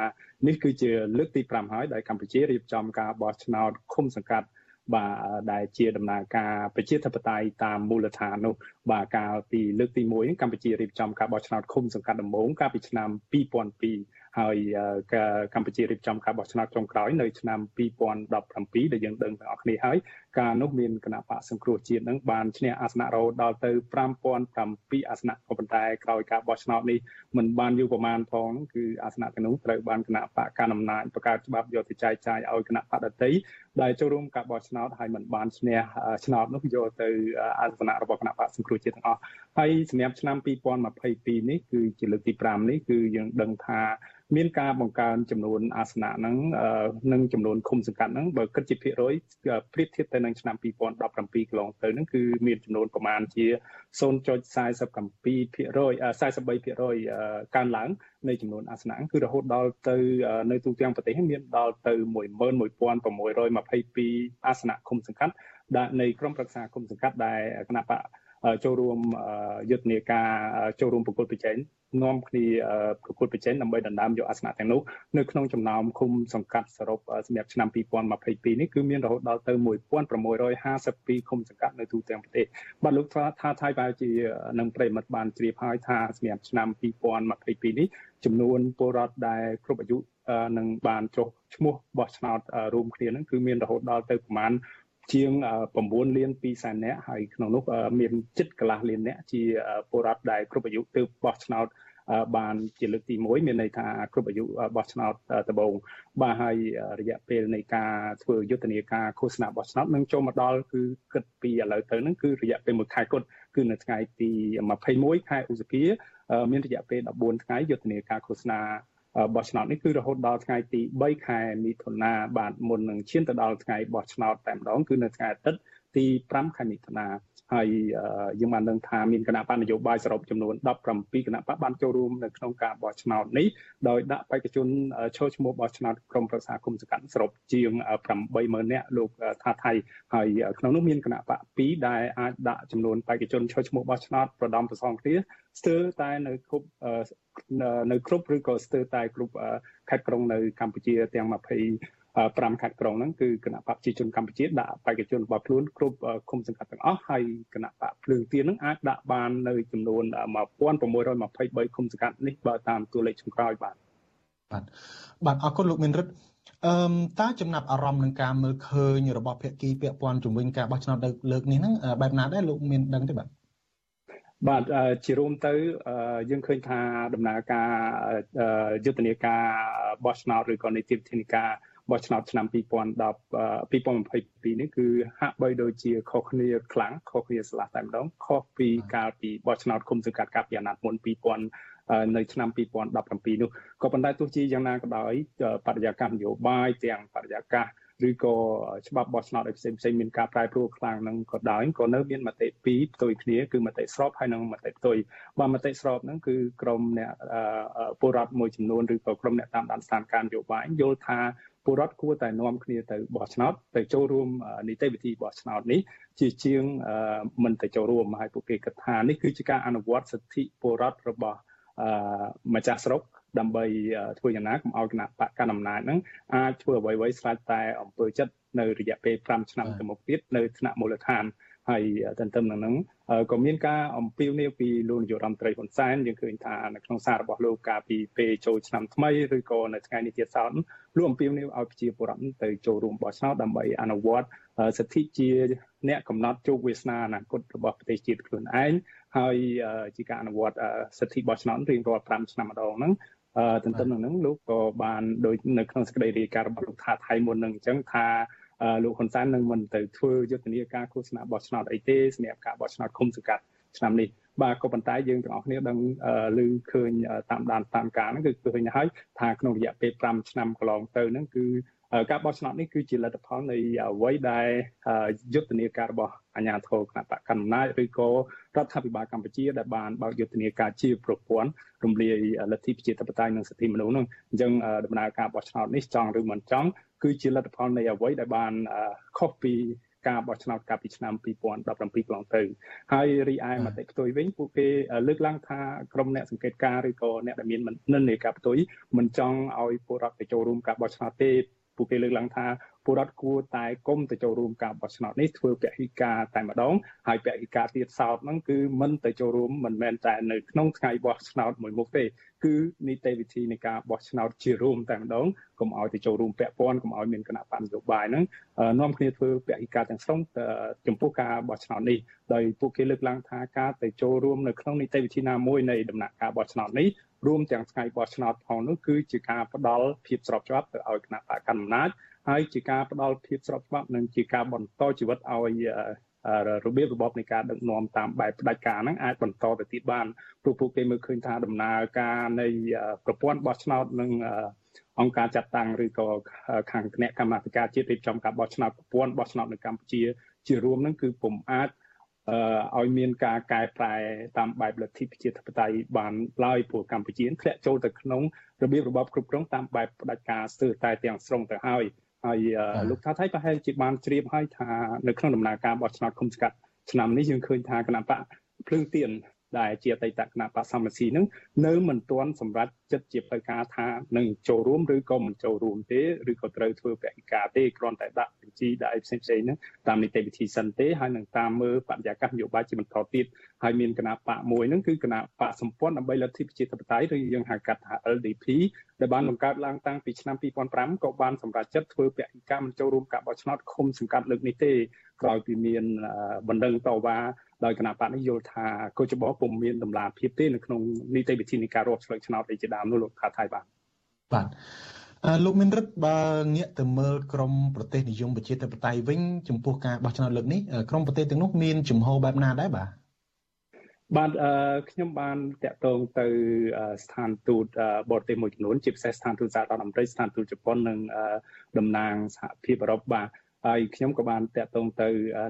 នេះគឺជាលើកទី5ហើយដែលកម្ពុជារៀបចំការបោះឆ្នោតឃុំសង្កាត់បាទដែលជាដំណើរការប្រជាធិបតេយ្យតាមមូលដ្ឋាននោះបាទកាលពីលើកទី1កម្ពុជារៀបចំការបោះឆ្នោតឃុំសង្កាត់ដំបូងកាលពីឆ្នាំ2002 ហើយកម្ពុជារៀបចំការបោះឆ្នោតចុងក្រោយនៅឆ្នាំ2017ដែលយើងដឹងទាំងអស់គ្នាហើយការនោះមានគណៈបកសង្គ្រោះជាតិនឹងបានឈ្នះអាសនៈរហូតដល់ទៅ5007អាសនៈក៏ប៉ុន្តែក្រោយការបោះឆ្នោតនេះមិនបានយូរប្រមាណផងគឺអាសនៈទាំងនោះត្រូវបានគណៈបកកណ្ដាលអំណាចបង្កើតច្បាប់យកទៅចែកចាយឲ្យគណៈបកដតីដែលចូលរួមការបោះឆ្នោតហើយមិនបានឈ្នះឆ្នោតនោះយកទៅអាសនៈរបស់គណៈបកសង្គ្រោះជាតិទាំងអស់ហើយសម្រាប់ឆ្នាំ2022នេះគឺជាលើកទី5នេះគឺយើងដឹងថាមានការបង្កើនចំនួនអាសនៈហ្នឹងនិងចំនួនឃុំសង្កាត់ហ្នឹងបើគិតជាភាគរយប្រៀបធៀបទៅនឹងឆ្នាំ2017កន្លងទៅហ្នឹងគឺមានចំនួនប្រមាណជា0.47%ភាគរយ43%ភាគរយកើនឡើងនៃចំនួនអាសនៈគឺរហូតដល់ទៅនៅទូទាំងប្រទេសមានដល់ទៅ11622អាសនៈឃុំសង្កាត់ដែលនៃក្រុមប្រឹក្សាឃុំសង្កាត់ដែលគណៈបក ចូលរួមយុទ្ធនាការចូលរួមប្រកួតប្រជែងនាំគ្នាប្រកួតប្រជែងដើម្បីដណ្ដើមយកអាសនៈទាំងនោះនៅក្នុងចំណោមឃុំសង្កាត់សរុបសម្រាប់ឆ្នាំ2022នេះគឺមានរហូតដល់ទៅ1652ឃុំសង្កាត់នៅទូទាំងប្រទេសបាទលោកថាថៃបែរជានឹងប្រិមិត្តបានជ្រាបហើយថាសម្រាប់ឆ្នាំ2022នេះចំនួនពលរដ្ឋដែលគ្រប់អាយុនឹងបានចុះឈ្មោះបោះឆ្នោតរួមគ្នានឹងគឺមានរហូតដល់ទៅប្រមាណ ជាង9លាន2សែននាក់ហើយក្នុងនោះមានជិតកន្លះលាននាក់ជាពលរដ្ឋដែលគ្រប់អាយុទើបបោះឆ្នោតបានជាលើកទី1មានន័យថាគ្រប់អាយុបោះឆ្នោតដំបូងបាទហើយរយៈពេលនៃការធ្វើយុទ្ធនាការឃោសនាបោះឆ្នោតនឹងចូលមកដល់គឺគិតពីឥឡូវទៅនឹងគឺរយៈពេល1ខែគត់គឺនៅថ្ងៃទី21ខែឧសភាមានរយៈពេល14ថ្ងៃយុទ្ធនាការឃោសនា បោះឆ្នោតនេះគឺរហូតដល់ថ្ងៃទី3ខែមិថុនាបាទមុននឹងឈានទៅដល់ថ្ងៃបោះឆ្នោតតែម្ដងគឺនៅថ្ងៃអាទិត្យទី5ខែមិថុនាហើយយើងបានដឹងថាមានគណៈបណ្ឌនយោបាយសរុបចំនួន17គណៈបកបានចូលរួមនៅក្នុងការបោះឆ្នោតនេះដោយដាក់បេក្ខជនឈរឈ្មោះបោះឆ្នោតក្រុមប្រឹក្សាគុំសង្កាត់សរុបជាង80000នាក់លោកថាថៃហើយក្នុងនោះមានគណៈបក2ដែលអាចដាក់ចំនួនបេក្ខជនឈរឈ្មោះបោះឆ្នោតប្រដំប្រសងគ្នាស្ទើរតែនៅគ្រប់ នៅគ្រប់ឬក៏ស្ទើរតែគ្រប់ខេត្តក្រុងនៅកម្ពុជាទាំង20 5ខេត្តក្រុងហ្នឹងគឺគណៈបកប្រជាជនកម្ពុជាដាក់បេក្ខជនរបស់ខ្លួនគ្រប់គុំសង្កាត់ទាំងអស់ហើយគណៈបកភ្លើងទៀនហ្នឹងអាចដាក់បាននៅចំនួន1623គុំសង្កាត់នេះបើតាមតួលេខចុងក្រោយបាទបាទបាទអរគុណលោកមានរិទ្ធអឺតើចំណាប់អារម្មណ៍នឹងការមើលឃើញរបស់ភាគីពាក់ព័ន្ធជំវិញការបោះឆ្នោតលើកនេះហ្នឹងបែបណាដែរលោកមានដឹងទេបាទ បាទជារួមទៅយើងឃើញថាដំណើរការយុទ្ធនាការបោះឆ្នោតឬក៏នីតិវិធីនៃការបបោះឆ្នោតឆ្នាំ2010 2022នេះគឺហាក់បីដូចជាខុសគ្នាខ្លាំងខុសគ្នាស្លាស់តែម្ដងខុសពីកាលពីបោះឆ្នោតគុំសង្កាត់កាលពីអាណត្តិមុន2000នៅឆ្នាំ2017នោះក៏ប៉ុន្តែទោះជាយ៉ាងណាក៏ដោយបរិយាកាសនយោបាយទាំងបរិយាកាស ឬក៏ច្បាប់បោះឆ្នោតឲ្យផ្សេងផ្សេងមានការប្រែប្រួលខ្លាំងនឹងក៏ដោយក៏នៅមានមតិពីរផ្ទុយគ្នាគឺមតិស្របហើយនិងមតិផ្ទុយបើមតិស្របហ្នឹងគឺក្រមអ្នកពលរដ្ឋមួយចំនួនឬក៏ក្រមអ្នកតាមដានស្ថានភាពនយោបាយយល់ថាពលរដ្ឋគួរតែនាំគ្នាទៅបោះឆ្នោតទៅចូលរួមនីតិវិធីបោះឆ្នោតនេះជាជាងមិនទៅចូលរួមហើយពួកគេគិតថានេះគឺជាការអនុវត្តសិទ្ធិពលរដ្ឋរបស់ ម្ចាស់ស្រុកដើម្បីធ្វើយ៉ាងណាកុំឲ្យគណៈបកកណ្ដាលអំណាចហ្នឹងអាចធ្វើអ្វីៗស្រាច់តែអំពើចិត្តនៅរយៈពេល5ឆ្នាំទៅមុខទៀតនៅថ្នាក់មូលដ្ឋាន ហើយទន្ទឹមនឹងហ្នឹងក៏មានការអំពាវនាវពីលោកនាយករដ្ឋមន្ត្រីហ៊ុនសែនយើងឃើញថានៅក្នុងសាររបស់លោកកាលពីពេលចូលឆ្នាំថ្មីឬក៏នៅថ្ងៃនេះទៀតសោតលោកអំពាវនាវឲ្យប្រជាពលរដ្ឋទៅចូលរួមបោះឆ្នោតដើម្បីអនុវត្តសិទ្ធិជាអ្នកកំណត់ជោគវាសនាអនាគតរបស់ប្រទេសជាតិខ្លួនឯងហើយជាការអនុវត្តសិទ្ធិបោះឆ្នោតរៀងរាល់5ឆ្នាំម្ដងហ្នឹងទន្ទឹមនឹងហ្នឹងលោកក៏បានដូចនៅក្នុងសេចក្តីរាយការណ៍របស់លោកថាថៃមុននឹងអញ្ចឹងថា លោកហ៊ុនសែននឹងមិនទៅធ្វើយុទ្ធនាការឃោសនាបោះឆ្នោតអីទេសម្រាប់ការបោះឆ្នោតឃុំសង្កាត់ឆ្នាំនេះបាទក៏ប៉ុន្តែយើងទាំងអស់គ្នាដឹងឮឃើញតាមដានតាមការហ្នឹងគឺឃើញហើយថាក្នុងរយៈពេល5ឆ្នាំកន្លងទៅហ្នឹងគឺ ការបោះឆ្នោតនេះគឺជាលទ្ធផលនៃអ្វីដែលយុទ្ធនាការរបស់អាជ្ញាធរគណៈបកកណ្ដាលអំណាចឬក៏រដ្ឋាភិបាលកម្ពុជាដែលបានបើកយុទ្ធនាការជាប្រព័ន្ធរំលាយលទ្ធិប្រជាធិបតេយ្យនិងសិទ្ធិមនុស្សនោះអញ្ចឹងដំណើរការបោះឆ្នោតនេះចង់ឬមិនចង់គឺជាលទ្ធផលនៃអ្វីដែលបានខុសពីការបោះឆ្នោតកាលពីឆ្នាំ2017កន្លងទៅហើយរីឯមតិផ្ទុយវិញពួកគេលើកឡើងថាក្រុមអ្នកសង្កេតការឬក៏អ្នកដែលមាននិន្នាការផ្ទុយមិនចង់ឲ្យពលរដ្ឋទៅចូលរួមការបោះឆ្នោតទេ ពួកគេលើកឡើងថាពលរដ្ឋគួរតែគុំទៅចូលរួមការបោះឆ្នោតនេះធ្វើពហិការតែម្ដងហើយពហិការទៀតសោតហ្នឹងគឺមិនទៅចូលរួមមិនមែនតែនៅក្នុងថ្ងៃបោះឆ្នោតមួយមុខទេគឺនីតិវិធីនៃការបោះឆ្នោតជារួមតែម្ដងកុំឲ្យទៅចូលរួមពាក់ព័ន្ធកុំឲ្យមានគណៈបកនយោបាយហ្នឹងនាំគ្នាធ្វើពហិការទាំងស្រុងចំពោះការបោះឆ្នោតនេះដោយពួកគេលើកឡើងថាការទៅចូលរួមនៅក្នុងនីតិវិធីណាមួយនៃដំណាក់ការបោះឆ្នោតនេះរួមទាំងថ្ងៃបោះឆ្នោតផងនោះគឺជាការផ្ដល់ភាពស្របច្បាប់ទៅឲ្យគណៈបកកណ្ដាលអំណាច ហើយជាការផ្ដល់ភាពស្របច្បាប់និងជាការបន្តជីវិតឲ្យរបៀបរបបនៃការដឹកនាំតាមបែបផ្ដាច់ការហ្នឹងអាចបន្តទៅទៀតបានព្រោះពួកគេមើលឃើញថាដំណើរការនៃប្រព័ន្ធបោះឆ្នោតនិងអង្គការចាត់តាំងឬក៏ខាងគណៈកម្មាធិការជាតិរៀបចំការបោះឆ្នោតប្រព័ន្ធបោះឆ្នោតនៅកម្ពុជា ជារួមហ្នឹងគឺពុំអាចឲ្យមានការកែប្រែតាមបែបលទ្ធិប្រជាធិបតេយ្យបានឡើយព្រោះកម្ពុជាធ្លាក់ចូលទៅក្នុងរបៀបរបបគ្រប់គ្រងតាមបែបផ្ដាច់ការស្ទើរតែទាំងស្រុងទៅហើយ ហើយលោកថាថៃប្រហែលជាបានជ្រាបហើយថានៅក្នុងដំណើរការបោះឆ្នោតគុំស្កាត់ឆ្នាំនេះយើងឃើញថាគណៈបកភ្លើងទៀន ដែលជាអតីតគណៈបកសមស៊ីនឹងនៅមិនទាន់សម្រាប់ចិត្តជាផ្លូវការថានឹងចូលរួមឬក៏មិនចូលរួមទេឬក៏ត្រូវធ្វើពហិការទេគ្រាន់តែដាក់បញ្ជីដាក់អីផ្សេងផ្សេងហ្នឹងតាមនីតិវិធីសិនទេហើយនឹងតាមមើលបរិយាកាសនយោបាយជាបន្តទៀតហើយមានគណៈបកមួយហ្នឹងគឺគណៈបកសម្ព័ន្ធដើម្បីលទ្ធិប្រជាធិបតេយ្យឬយើងហៅកាត់ថា LDP ដែលបានបង្កើតឡើងតាំងពីឆ្នាំ2005ក៏បានសម្រេចចិត្តធ្វើពហិការមិនចូលរួមការបោះឆ្នោតឃុំសង្កាត់លើកនេះទេក្រោយពីមានបណ្ដឹងតវ៉ា ដោយគណៈបកនេះយល់ថាកោចបពុំមានតម្លាភាពទេនៅក្នុងនីតិវិធីនៃការរាប់ឆ្លើយឆ្នោតឯជាដើមនោះលោកថាថៃបាទបាទលោកមានរិទ្ធបើងាកទៅមើលក្រមប្រទេសនិយមប្រជាធិបតេយ្យវិញចំពោះការបោះឆ្នោតលើកនេះក្រមប្រទេសទាំងនោះមានជំហរបែបណាដែរបាទបាទខ្ញុំបានតាក់ទងទៅស្ថានទូតបរទេសមួយចំនួនជាពិសេសស្ថានទូតសហរដ្ឋអាមេរិកស្ថានទូតជប៉ុននិងតំណាងសហភាពអឺរ៉ុបបាទ ហើយខ្ញុំក៏បានតាក់ទងទៅ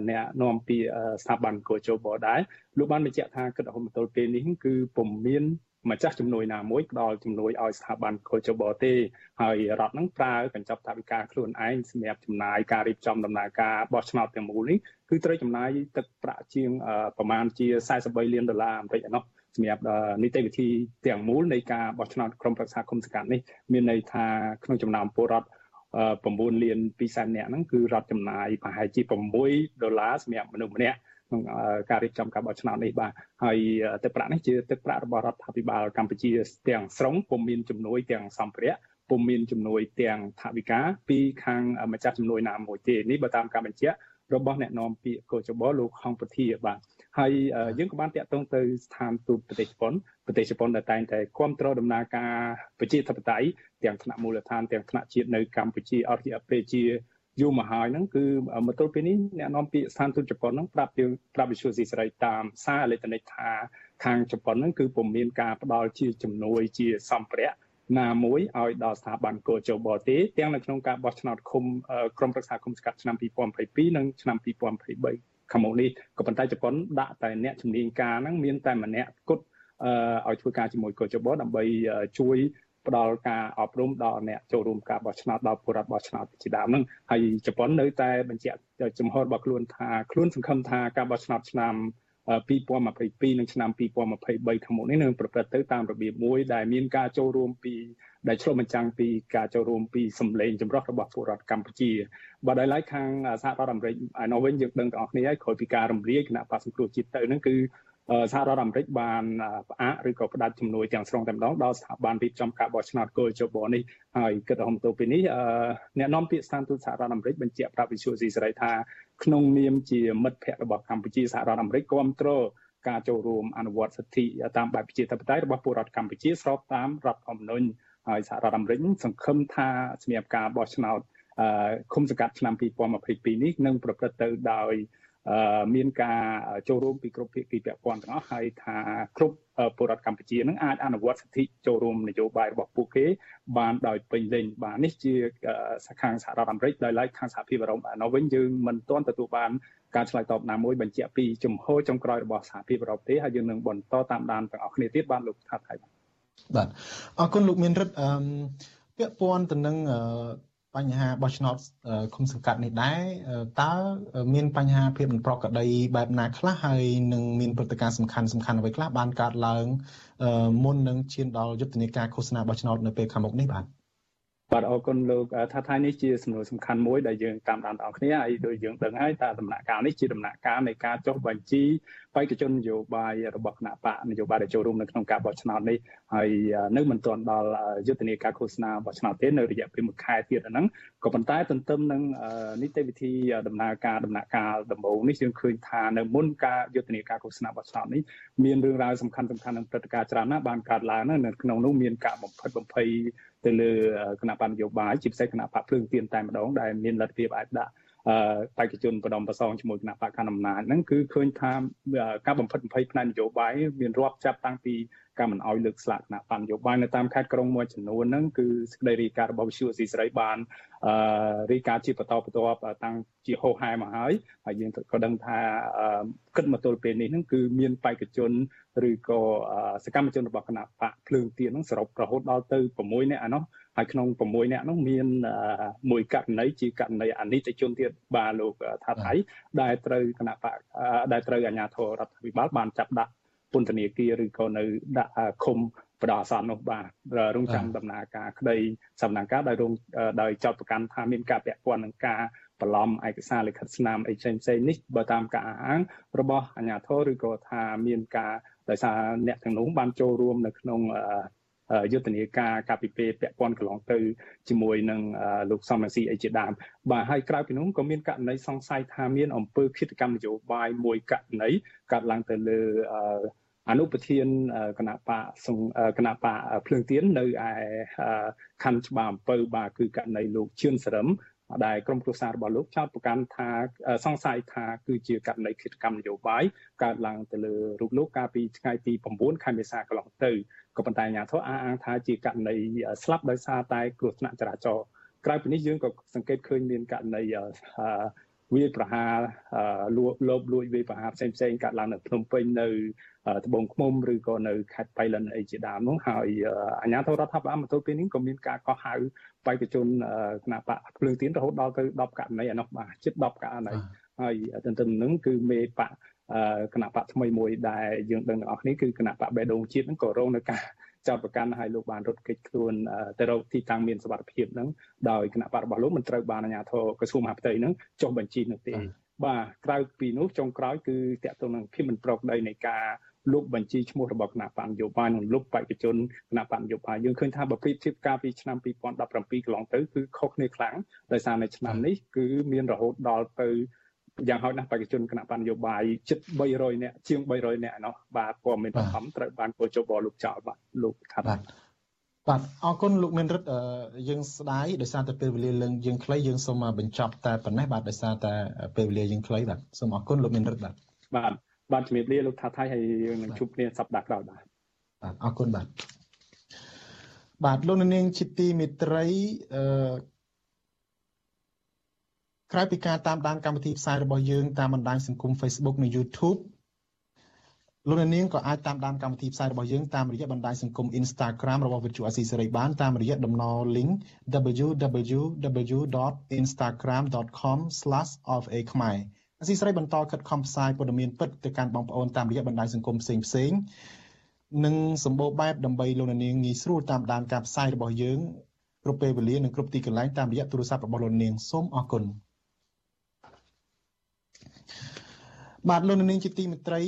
អ្នកនាំពីស្ថាប័នកោជបដែរលោកបានបញ្ជាក់ថាគិតរហូតមកទល់ពេលនេះគឺពុំមានម្ចាស់ជំនួយណាមួយផ្ដល់ជំនួយឲ្យស្ថាប័នកោជបទេហើយរដ្ឋនឹងប្រើកញ្ចប់ថវិកាខ្លួនឯងសម្រាប់ចំណាយការរៀបចំដំណើរការបោះឆ្នោតទាំងមូលនេះគឺត្រូវចំណាយទឹកប្រាក់ជាងប្រមាណជា43លានដុល្លារអាមេរិកឯណោះសម្រាប់នីតិវិធីទាំងមូលនៃការបោះឆ្នោតក្រុមប្រឹក្សាគុំសង្កាត់នេះមានន័យថាក្នុងចំណោមពលរដ្ឋ 9លាន2សែននាក់ហ្នឹងគឺរដ្ឋចំណាយប្រហែលជា6ដុល្លារសម្រាប់មនុស្សម្នាក់ក្នុងការរៀបចំការបោះឆ្នោតនេះបាទហើយទឹកប្រាក់នេះជាទឹកប្រាក់របស់រដ្ឋាភិបាលកម្ពុជាទាំងស្រុងពុំមានជំនួយទាំងសម្ភារៈពុំមានជំនួយទាំងថវិកាពីខាងម្ចាស់ជំនួយណាមួយទេនេះបើតាមការបញ្ជាក់ របស់អ្នកនាំពាក្យកោចបលោកខំពធាបាទហើយយើងក៏បានតាក់ទងទៅស្ថានទូតប្រទេសជប៉ុនប្រទេសជប៉ុនដែលតែងតែគ្រប់គ្រងដំណើរការប្រជាធិបតេយ្យទាំងថ្នាក់មូលដ្ឋានទាំងថ្នាក់ជាតិនៅកម្ពុជាអស់រយៈពេលជាយូរមកហើយហ្នឹងគឺមកទល់ពេលនេះអ្នកនាំពាក្យស្ថានទូតជប៉ុនហ្នឹងប្រាប់យើងប្រាប់វិសុយស៊ីសេរីតាមសារអេឡិចត្រូនិកថាខាងជប៉ុនហ្នឹងគឺពុំមានការផ្ដល់ជាជំនួយជាសម្ភារៈ ណាមួយឲ្យដល់ស្ថាប័នកោជបទេទាំងនៅក្នុងការបោះឆ្នោតឃុំក្រុមប្រឹក្សាឃុំសង្កាត់ឆ្នាំ2022និងឆ្នាំ2023ខាងមុខនេះក៏ប៉ុន្តែជប៉ុនដាក់តែអ្នកជំនាញការហ្នឹងមានតែម្នាក់គត់ឲ្យធ្វើការជាមួយកោជបដើម្បីជួយផ្ដល់ការអប់រំដល់អ្នកចូលរួមការបោះឆ្នោតដល់ពលរដ្ឋបោះឆ្នោតជាដើមហ្នឹងហើយជប៉ុននៅតែបញ្ជាក់ចំហរបស់ខ្លួនថាខ្លួនសង្ឃឹមថាការបោះឆ្នោតឆ្នាំ 2022និងឆ្នាំ2023ខាងមុខនេះនឹងប្រព្រឹត្តទៅតាមរបៀបមួយដែលមានការចូលរួមពីដែលឆ្លុះបញ្ចាំងពីការចូលរួមពីសម្លេងចម្រុះរបស់ពលរដ្ឋកម្ពុជាបើដោយឡែកខាងសហរដ្ឋអាមេរិកឯនោះវិញយើងដឹងទាំងអស់គ្នាហើយក្រោយពីការរំលាយគណៈបក្សសង្គ្រោះជាតិទៅហ្នឹងគឺ សហរដ្ឋអាមេរិកបានផ្អាកឬក៏ផ្ដាច់ជំនួយទាំងស្រុងតែម្ដងដល់ស្ថាប័នរៀបចំការបោះឆ្នោតគោលជបនេះហើយគិតរហូតទៅពេលនេះអ្នកនាំពាក្យស្ថានទូតសហរដ្ឋអាមេរិកបញ្ជាក់ប្រាប់វិសុយស៊ីសេរីថាក្នុងនាមជាមិត្តភ័ក្តិរបស់កម្ពុជាសហរដ្ឋអាមេរិកគ្រប់គ្រងការចូលរួមអនុវត្តសិទ្ធិតាមបែបប្រជាធិបតេយ្យរបស់ពលរដ្ឋកម្ពុជាស្របតាមរដ្ឋធម្មនុញ្ញហើយសហរដ្ឋអាមេរិកសង្ឃឹមថាសម្រាប់ការបោះឆ្នោតឃុំសង្កាត់ឆ្នាំ2022នេះនឹងប្រព្រឹត្តទៅដោយ មានការចូលរួមពីគ្រប់ភាគីពាក់ព័ន្ធទាំងអស់ហើយថាគ្រប់ពលរដ្ឋកម្ពុជានឹងអាចអនុវត្តសិទ្ធិចូលរួមនយោបាយរបស់ពួកគេបានដោយពេញលេញបាទនេះជាខាងសហរដ្ឋអាមេរិកដោយឡែកខាងសហភាពអឺរ៉ុបនៅវិញយើងមិនទាន់ទទួលបានការឆ្លើយតបណាមួយបញ្ជាក់ពីជំហរចុងក្រោយរបស់សហភាពអឺរ៉ុបទេហើយយើងនឹងបន្តតាមដានទាំងអស់គ្នាទៀតបានលោកថាថៃបាទបាទអរគុណលោកមានរិទ្ធអឺពាក់ព័ន្ធទៅនឹង បញ្ហាបោះឆ្នោតឃុំសង្កាត់នេះដែរតើមានបញ្ហាភាពមិនប្រក្រតីបែបណាខ្លះហើយនឹងមានព្រឹត្តិការណ៍សំខាន់សំខាន់អ្វីខ្លះបានកើតឡើងមុននឹងឈានដល់យុទ្ធនាការឃោសនាបោះឆ្នោតនៅពេលខាងមុខនេះបាទ បាទអរគុណលោកថាថៃនេះជាសំណួរសំខាន់មួយដែលយើងតាមដានបងប្អូនគ្នាហើយដូចយើងដឹងហើយតើដំណាក់កាលនេះជាដំណាក់កាលនៃការចុះបញ្ជីបេក្ខជននយោបាយរបស់គណៈបកនយោបាយដែលចូលរួមនៅក្នុងការបោះឆ្នោតនេះហើយនៅមិនទាន់ដល់យុទ្ធនាការឃោសនាបោះឆ្នោតទេនៅរយៈពេល1ខែទៀតហ្នឹងក៏ប៉ុន្តែទន្ទឹមនឹងនីតិវិធីដំណើរការដំណាក់កាលដំបូងនេះយើងឃើញថានៅមុនការយុទ្ធនាការឃោសនាបោះឆ្នោតនេះមានរឿងរ៉ាវសំខាន់សំខាន់និងព្រឹត្តិការណ៍ច្រើនណាស់បានកើតឡើងនៅក្នុងនោះមានការបំផិតបំភ័យ ទៅលើគណៈបញ្ញយោបាយជាពិសេសគណៈបកភ្លើងទៀនតែម្ដងដែលមានលទ្ធភាពអាចដាក់បេក្ខជនបដិបសងជាមួយគណៈបកកណ្ដាលអំណាចហ្នឹងគឺឃើញថាការបំផិតបំភ័យផ្នែកនយោបាយមានរាប់ចាប់តាំងពី ការមិនអោយលើកស្លាកគណៈបញ្ញយោបាយនៅតាមខេត្តក្រុងមួយចំនួនហ្នឹងគឺសេចក្តីរាយការណ៍របស់វិទ្យុអស៊ីសេរីបានអឺរាយការណ៍ជាបន្តបន្ទាប់តាំងជាហោហែមកហើយហើយយើងក៏ដឹងថាគិតមកទល់ពេលនេះហ្នឹងគឺមានបេក្ខជនឬក៏សកម្មជនរបស់គណៈបកភ្លើងទៀនហ្នឹងសរុបរហូតដល់ទៅ6នាក់អានោះហើយក្នុង6នាក់នោះមានមួយករណីជាករណីអនិច្ចជនទៀតបាទលោកថាថៃដែលត្រូវគណៈបកដែលត្រូវអាជ្ញាធររដ្ឋាភិបាលបានចាប់ដាក់ ពន្ធនាគារឬក៏នៅដាក់ឃុំបដអាសន្ននោះបាទរងចាំដំណើរការក្តីសំណាងការដោយរងដោយចោតប្រកាន់ថាមានការពាក់ព័ន្ធនឹងការបន្លំឯកសារលិខិតស្នាមអីផ្សេងផ្សេងនេះបើតាមការអះអាងរបស់អាជ្ញាធរឬក៏ថាមានការដោយសារអ្នកទាំងនោះបានចូលរួមនៅក្នុង យុទ្ធនាការកាពីពេលពាក់ព័ន្ធកន្លងទៅជាមួយនឹងលោកសំរាស៊ីអីជាដើមបាទហើយក្រៅពីនោះក៏មានករណីសង្ស័យថាមានអង្គើឃាតកម្មនយោបាយមួយករណីកើតឡើងទៅលើអនុប្រធានគណៈបកគណៈបកភ្លើងទៀននៅឯខណ្ឌច្បារអំពៅបាទគឺករណីលោកជឿនសរឹម ដែលក្រុមគ្រួសាររបស់លោកចោទប្រកាន់ថាសង្ស័យថាគឺជាករណីឃាតកម្មនយោបាយកើតឡើងទៅលើរូបលោកកាលពីថ្ងៃទី9ខែមេសាកន្លងទៅក៏ប៉ុន្តែអាជ្ញាធរអះអាងថាជាករណីស្លាប់ដោយសារតែគ្រោះថ្នាក់ចរាចរណ៍ក្រៅពីនេះយើងក៏សង្កេតឃើញមានករណី វាប្រហារលួចលបលួចវាប្រហារផ្សេងផ្សេងកើតឡើងនៅភ្នំពេញនៅត្បូងឃ្មុំឬក៏នៅខេត្តបៃលិនអីជាដើមនោះហើយអាជ្ញាធររដ្ឋាភិបាលមកទល់ពេលនេះក៏មានការកោះហៅបេក្ខជនគណៈបកភ្លើងទៀនរហូតដល់ទៅ10ករណីអានោះបាទជិត10ករណីហើយទន្ទឹមនឹងគឺមេបកគណៈបកថ្មីមួយដែលយើងដឹងទាំងអស់គ្នាគឺគណៈបកបេដងជាតិហ្នឹងក៏រងនឹងការ ចោតប្រកាន់ឲ្យលោកបានរត់គេចខ្លួនទៅរកទីតាំងមានសុវត្ថិភាពហ្នឹងដោយគណៈបករបស់លោកមិនត្រូវបានអាជ្ញាធរក្រសួងមហាផ្ទៃហ្នឹងចុះបញ្ជីនោះទេបាទក្រៅពីនោះចុងក្រោយគឺតកតងនឹងភាពមិនប្រក្រតីនៃការលុបបញ្ជីឈ្មោះរបស់គណៈបញ្ញយោបាយនិងលុបបេក្ខជនគណៈបញ្ញយោបាយយើងឃើញថាបើប្រៀបធៀបកាលពីឆ្នាំ2017កន្លងទៅគឺខុសគ្នាខ្លាំងដោយសារនៅឆ្នាំនេះគឺមានរហូតដល់ទៅ យ៉ាងហោចណាស់បេក្ខជនគណៈបញ្ញយោបាយជិត300នាក់ជាង300នាក់ណោះបាទព័ត៌មានបង្ខំត្រូវបានពលជបលោកចោលបាទលោកថាបាទបាទអរគុណលោកមានរិទ្ធយើងស្ដាយដោយសារតែពេលវេលាលឹងយើងខ្លីយើងសូមបញ្ចប់តែប៉ុណ្ណេះបាទដោយសារតែពេលវេលាយើងខ្លីបាទសូមអរគុណលោកមានរិទ្ធបាទបាទបាទជំរាបលាលោកថាថៃហើយយើងនឹងជួបគ្នាសប្តាហ៍ក្រោយបាទបាទអរគុណបាទបាទលោកនាងជាទីមេត្រីអឺ ក្រៅពីការតាមដានកម្មវិធីផ្សាយរបស់យើងតាមបណ្ដាញសង្គម Facebook និង YouTube លោកនាងក៏អាចតាមដានកម្មវិធីផ្សាយរបស់យើងតាមរយៈបណ្ដាញសង្គម Instagram របស់វិទ្យុអស៊ីសេរីបានតាមរយៈតំណ link www.instagram.com/ofa ខ្មែរអស៊ីសេរីបន្តខិតខំផ្សាយព័ត៌មានពិតទៅកាន់បងប្អូនតាមរយៈបណ្ដាញសង្គមផ្សេងផ្សេងនិងសម្បូរបែបដើម្បីលោកនាងងាយស្រួលតាមដានការផ្សាយរបស់យើងគ្រប់ពេលវេលានិងគ្រប់ទីកន្លែងតាមរយៈទូរស័ព្ទរបស់លោកនាងសូមអរគុណ បាទលោកនាងជាទីមេត្រី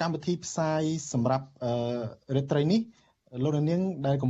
កម្មវិធីផ្សាយសម្រាប់រាត្រីនេះលោកនាងដែលកំ